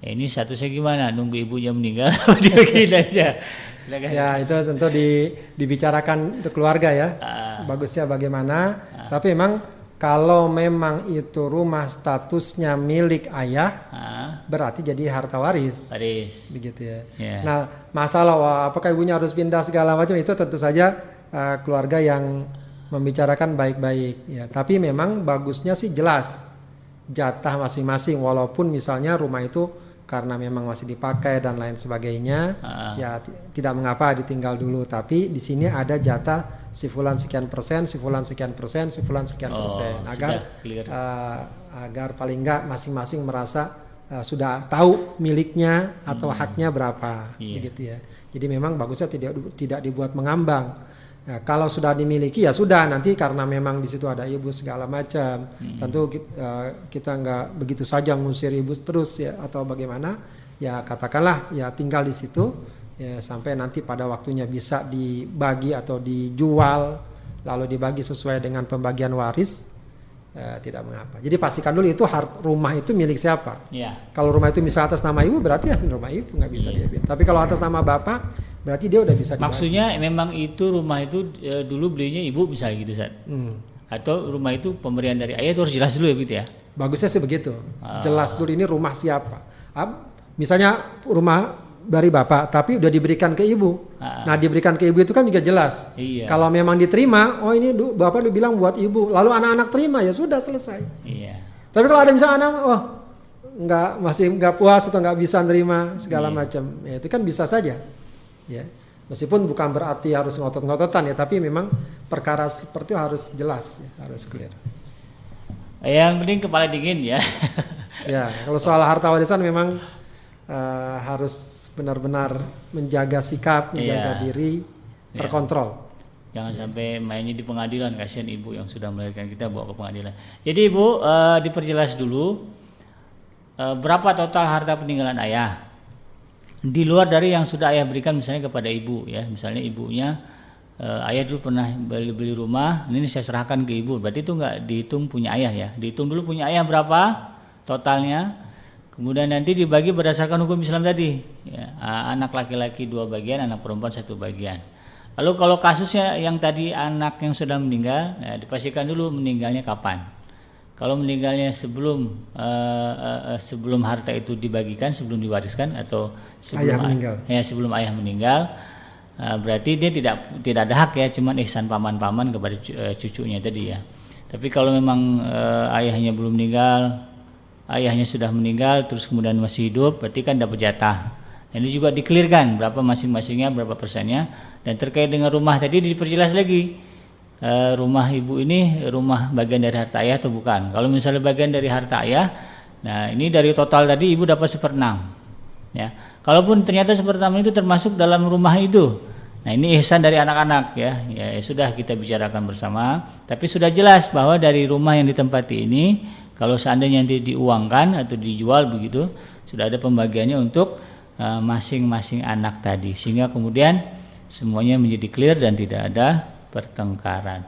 Ya, ini statusnya gimana? Nunggu ibunya meninggal aja? Ya itu tentu di, dibicarakan untuk keluarga ya. Ah. Bagusnya bagaimana? Tapi memang kalau memang itu rumah statusnya milik ayah, Ah, berarti jadi harta waris. Paris. begitu ya. Ya. Nah, masalah wah, apakah ibunya harus pindah segala macam itu tentu saja eh, keluarga yang membicarakan baik-baik ya. Tapi memang bagusnya sih jelas jatah masing-masing walaupun misalnya rumah itu karena memang masih dipakai dan lain sebagainya Ah. ya ti- tidak mengapa ditinggal dulu tapi di sini ada jatah si fulan sekian persen, si fulan sekian persen, si fulan sekian Oh, persen agar eh, agar paling enggak masing-masing merasa eh, sudah tahu miliknya atau haknya berapa Iya. begitu ya. Jadi memang bagusnya tidak tidak dibuat mengambang. Ya, kalau sudah dimiliki ya sudah nanti karena memang di situ ada ibu segala macam. Tentu ki- eh, kita nggak begitu saja ngusir ibu terus ya atau bagaimana ya katakanlah ya tinggal di situ ya sampai nanti pada waktunya bisa dibagi atau dijual lalu dibagi sesuai dengan pembagian waris eh, tidak mengapa. Jadi pastikan dulu itu hart, rumah itu milik siapa. Iya. Kalau rumah itu misalnya atas nama ibu berarti ya rumah ibu nggak bisa Iya. dia. Tapi kalau atas nama bapak berarti dia udah bisa dibagi. Maksudnya memang itu rumah itu eh, dulu belinya ibu misalnya gitu Ustaz. Hmm. Atau rumah itu pemberian dari ayah itu harus jelas dulu ya gitu ya. Bagusnya sih begitu. Ah. Jelas dulu ini rumah siapa. Ah, misalnya rumah dari bapak, tapi udah diberikan ke ibu. Ah. Nah, diberikan ke ibu itu kan juga jelas. Iya. Kalau memang diterima, oh ini du- bapak udah bilang buat ibu. Lalu anak-anak terima ya sudah selesai. Iya. Tapi kalau ada misalnya anak, oh nggak masih nggak puas atau nggak bisa nerima segala Iya. macam, ya itu kan bisa saja. Ya, meskipun bukan berarti harus ngotot-ngototan ya, tapi memang perkara seperti itu harus jelas, ya, harus clear. Yang penting kepala dingin ya. Ya, kalau soal harta warisan memang eh, harus benar-benar menjaga sikap, menjaga Iya. diri, Iya. terkontrol. Jangan sampai mainnya di pengadilan kasihan ibu yang sudah melahirkan kita bawa ke pengadilan. Jadi ibu eh, diperjelas dulu eh, berapa total harta peninggalan ayah di luar dari yang sudah ayah berikan misalnya kepada ibu ya. Misalnya ibunya eh, ayah dulu pernah beli beli rumah, ini saya serahkan ke ibu. Berarti itu nggak dihitung punya ayah ya. Dihitung dulu punya ayah berapa totalnya. Kemudian nanti dibagi berdasarkan hukum Islam tadi. Ya, a- anak laki-laki dua bagian, anak perempuan satu bagian. Lalu kalau kasusnya yang tadi anak yang sudah meninggal, ya, dipastikan dulu meninggalnya kapan. Kalau meninggalnya sebelum eh, eh, eh, sebelum harta itu dibagikan, sebelum diwariskan atau sebelum Ayah ay- meninggal. ya sebelum ayah meninggal, eh, berarti dia tidak tidak ada hak ya, cuman ihsan paman-paman kepada cu- eh, cucunya tadi ya. Tapi kalau memang eh, ayahnya belum meninggal, ayahnya sudah meninggal, terus kemudian masih hidup, berarti kan dapat jatah. Ini juga dikelirkan berapa masing-masingnya, berapa persennya, dan terkait dengan rumah tadi diperjelas lagi. Eh, rumah ibu ini rumah bagian dari harta ayah atau bukan? Kalau misalnya bagian dari harta ayah, nah ini dari total tadi ibu dapat seperenam. Ya, kalaupun ternyata seperenam itu termasuk dalam rumah itu, nah ini ihsan dari anak-anak ya. ya, ya sudah kita bicarakan bersama. Tapi sudah jelas bahwa dari rumah yang ditempati ini, kalau seandainya nanti diuangkan atau dijual begitu, sudah ada pembagiannya untuk eh, masing-masing anak tadi, sehingga kemudian semuanya menjadi clear dan tidak ada pertengkaran.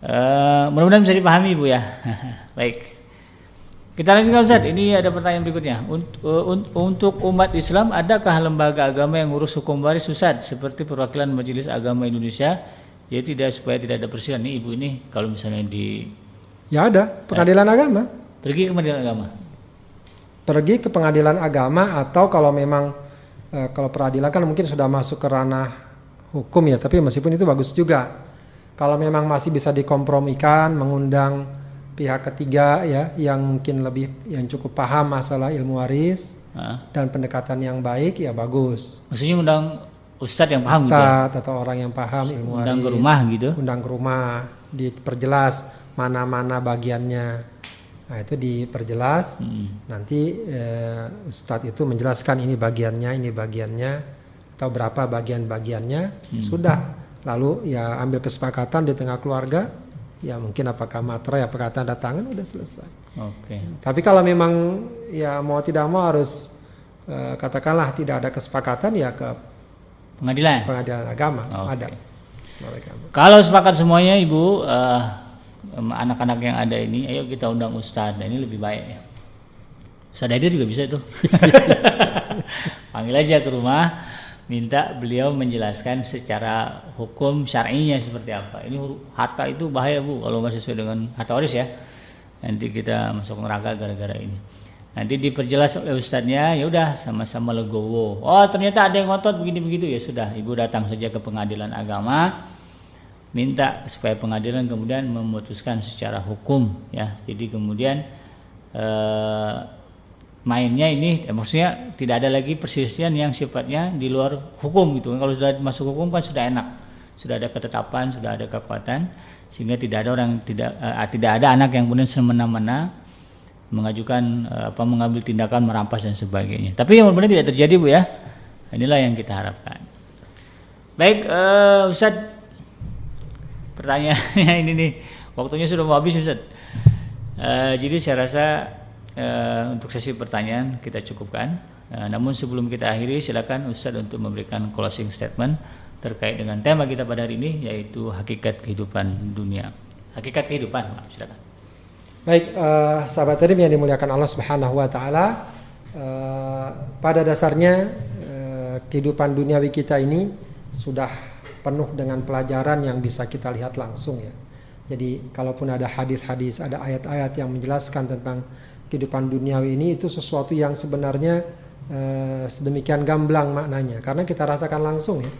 Eh, mudah-mudahan bisa dipahami Bu ya. Baik. Kita lanjutkan Ustaz. Ini ada pertanyaan berikutnya. Eh, un- Untuk umat Islam, adakah lembaga agama yang ngurus hukum waris Ustaz? Seperti perwakilan Majelis Agama Indonesia, ya tidak supaya tidak ada perselisihan. Nih ibu ini kalau misalnya di Ya ada pengadilan agama. pergi ke Pengadilan Agama. Pergi ke pengadilan agama atau kalau memang eh, kalau peradilan kan mungkin sudah masuk ke ranah hukum ya, tapi meskipun itu bagus juga. Kalau memang masih bisa dikompromikan, mengundang pihak ketiga ya yang mungkin lebih yang cukup paham masalah ilmu waris Hah? dan pendekatan yang baik ya bagus. Maksudnya undang Ustadz yang paham gitu. ya? Ustadz atau orang yang paham ilmu Undang waris. ke rumah gitu. Undang ke rumah, diperjelas mana-mana bagiannya. Nah, itu diperjelas. Hmm. Nanti eh, Ustadz itu menjelaskan ini bagiannya, ini bagiannya atau berapa bagian-bagiannya. Hmm. Sudah. Lalu ya ambil kesepakatan di tengah keluarga. Ya mungkin apakah materai, apakah tanda tangan udah selesai. Oke. Tapi kalau memang ya mau tidak mau harus eh, katakanlah tidak ada kesepakatan ya ke Pengadilan. pengadilan agama Oke. ada. Kalau sepakat semuanya Ibu, eh, anak-anak yang ada ini, ayo kita undang Ustadz. Nah, ini lebih baik ya. Ustadz Haidir juga bisa itu. Panggil aja ke rumah, minta beliau menjelaskan secara hukum syar'inya seperti apa. Ini harta itu bahaya Bu kalau nggak sesuai dengan harta waris ya. Nanti kita masuk neraka gara-gara ini. Nanti diperjelas oleh ustadznya, ya udah sama-sama legowo. Oh ternyata ada yang ngotot begini begitu ya sudah, ibu datang saja ke pengadilan agama, minta supaya pengadilan kemudian memutuskan secara hukum ya. Jadi kemudian eh, mainnya ini, eh, maksudnya tidak ada lagi perselisihan yang sifatnya di luar hukum gitu. Kalau sudah masuk hukum kan sudah enak, sudah ada ketetapan, sudah ada kekuatan, sehingga tidak ada orang tidak eh, tidak ada anak yang kemudian semena-mena mengajukan eh, apa mengambil tindakan merampas dan sebagainya. Tapi yang benar tidak terjadi bu ya. Inilah yang kita harapkan. Baik, eh, Ustadz, pertanyaannya ini nih, waktunya sudah mau habis Ustadz. Eh, jadi saya rasa eh, untuk sesi pertanyaan kita cukupkan. Eh, namun sebelum kita akhiri, silakan Ustadz untuk memberikan closing statement terkait dengan tema kita pada hari ini yaitu hakikat kehidupan dunia. Hakikat kehidupan, Pak, silakan. Baik, uh, sahabat tadi yang dimuliakan Allah Subhanahu wa taala, uh, pada dasarnya uh, kehidupan duniawi kita ini sudah penuh dengan pelajaran yang bisa kita lihat langsung ya. Jadi kalaupun ada hadis-hadis, ada ayat-ayat yang menjelaskan tentang kehidupan duniawi ini itu sesuatu yang sebenarnya uh, sedemikian gamblang maknanya karena kita rasakan langsung ya,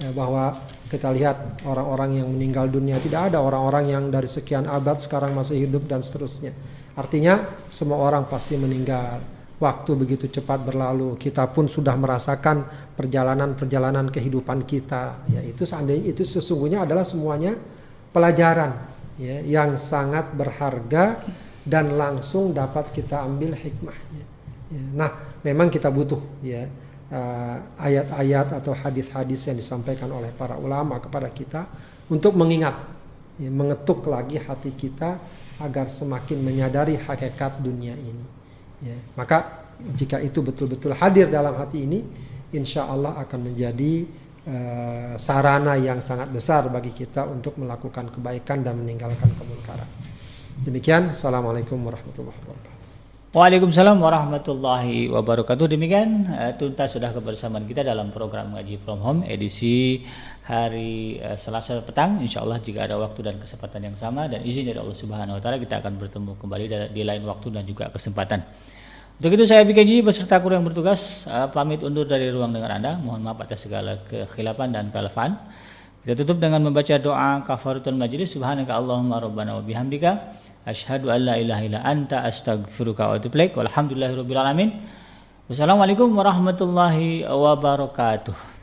ya bahwa kita lihat orang-orang yang meninggal dunia tidak ada orang-orang yang dari sekian abad sekarang masih hidup dan seterusnya. Artinya semua orang pasti meninggal. Waktu begitu cepat berlalu, kita pun sudah merasakan perjalanan-perjalanan kehidupan kita. Ya, itu seandainya itu sesungguhnya adalah semuanya pelajaran ya, yang sangat berharga dan langsung dapat kita ambil hikmahnya. Ya, nah, memang kita butuh ya uh, ayat-ayat atau hadis-hadis yang disampaikan oleh para ulama kepada kita untuk mengingat, ya, mengetuk lagi hati kita agar semakin menyadari hakikat dunia ini. Ya, maka jika itu betul-betul hadir dalam hati ini, insya Allah akan menjadi uh, sarana yang sangat besar bagi kita untuk melakukan kebaikan dan meninggalkan kemungkaran. Demikian, Assalamualaikum warahmatullahi wabarakatuh. Waalaikumsalam warahmatullahi wabarakatuh. Demikian uh, tuntas sudah kebersamaan kita dalam program ngaji from home edisi hari uh, Selasa petang. Insya Allah jika ada waktu dan kesempatan yang sama dan izin dari Allah Subhanahu Wa Taala kita akan bertemu kembali di lain waktu dan juga kesempatan. Untuk itu saya BKJ beserta kru yang bertugas uh, pamit undur dari ruang dengar Anda. Mohon maaf atas segala kekhilapan dan kelafan. Kita tutup dengan membaca doa kafaratul majlis subhanaka Allahumma rabbana wa bihamdika asyhadu an la ilaha illa anta astaghfiruka wa atubu ilaik. Walhamdulillahirabbil alamin. Wassalamualaikum warahmatullahi wabarakatuh.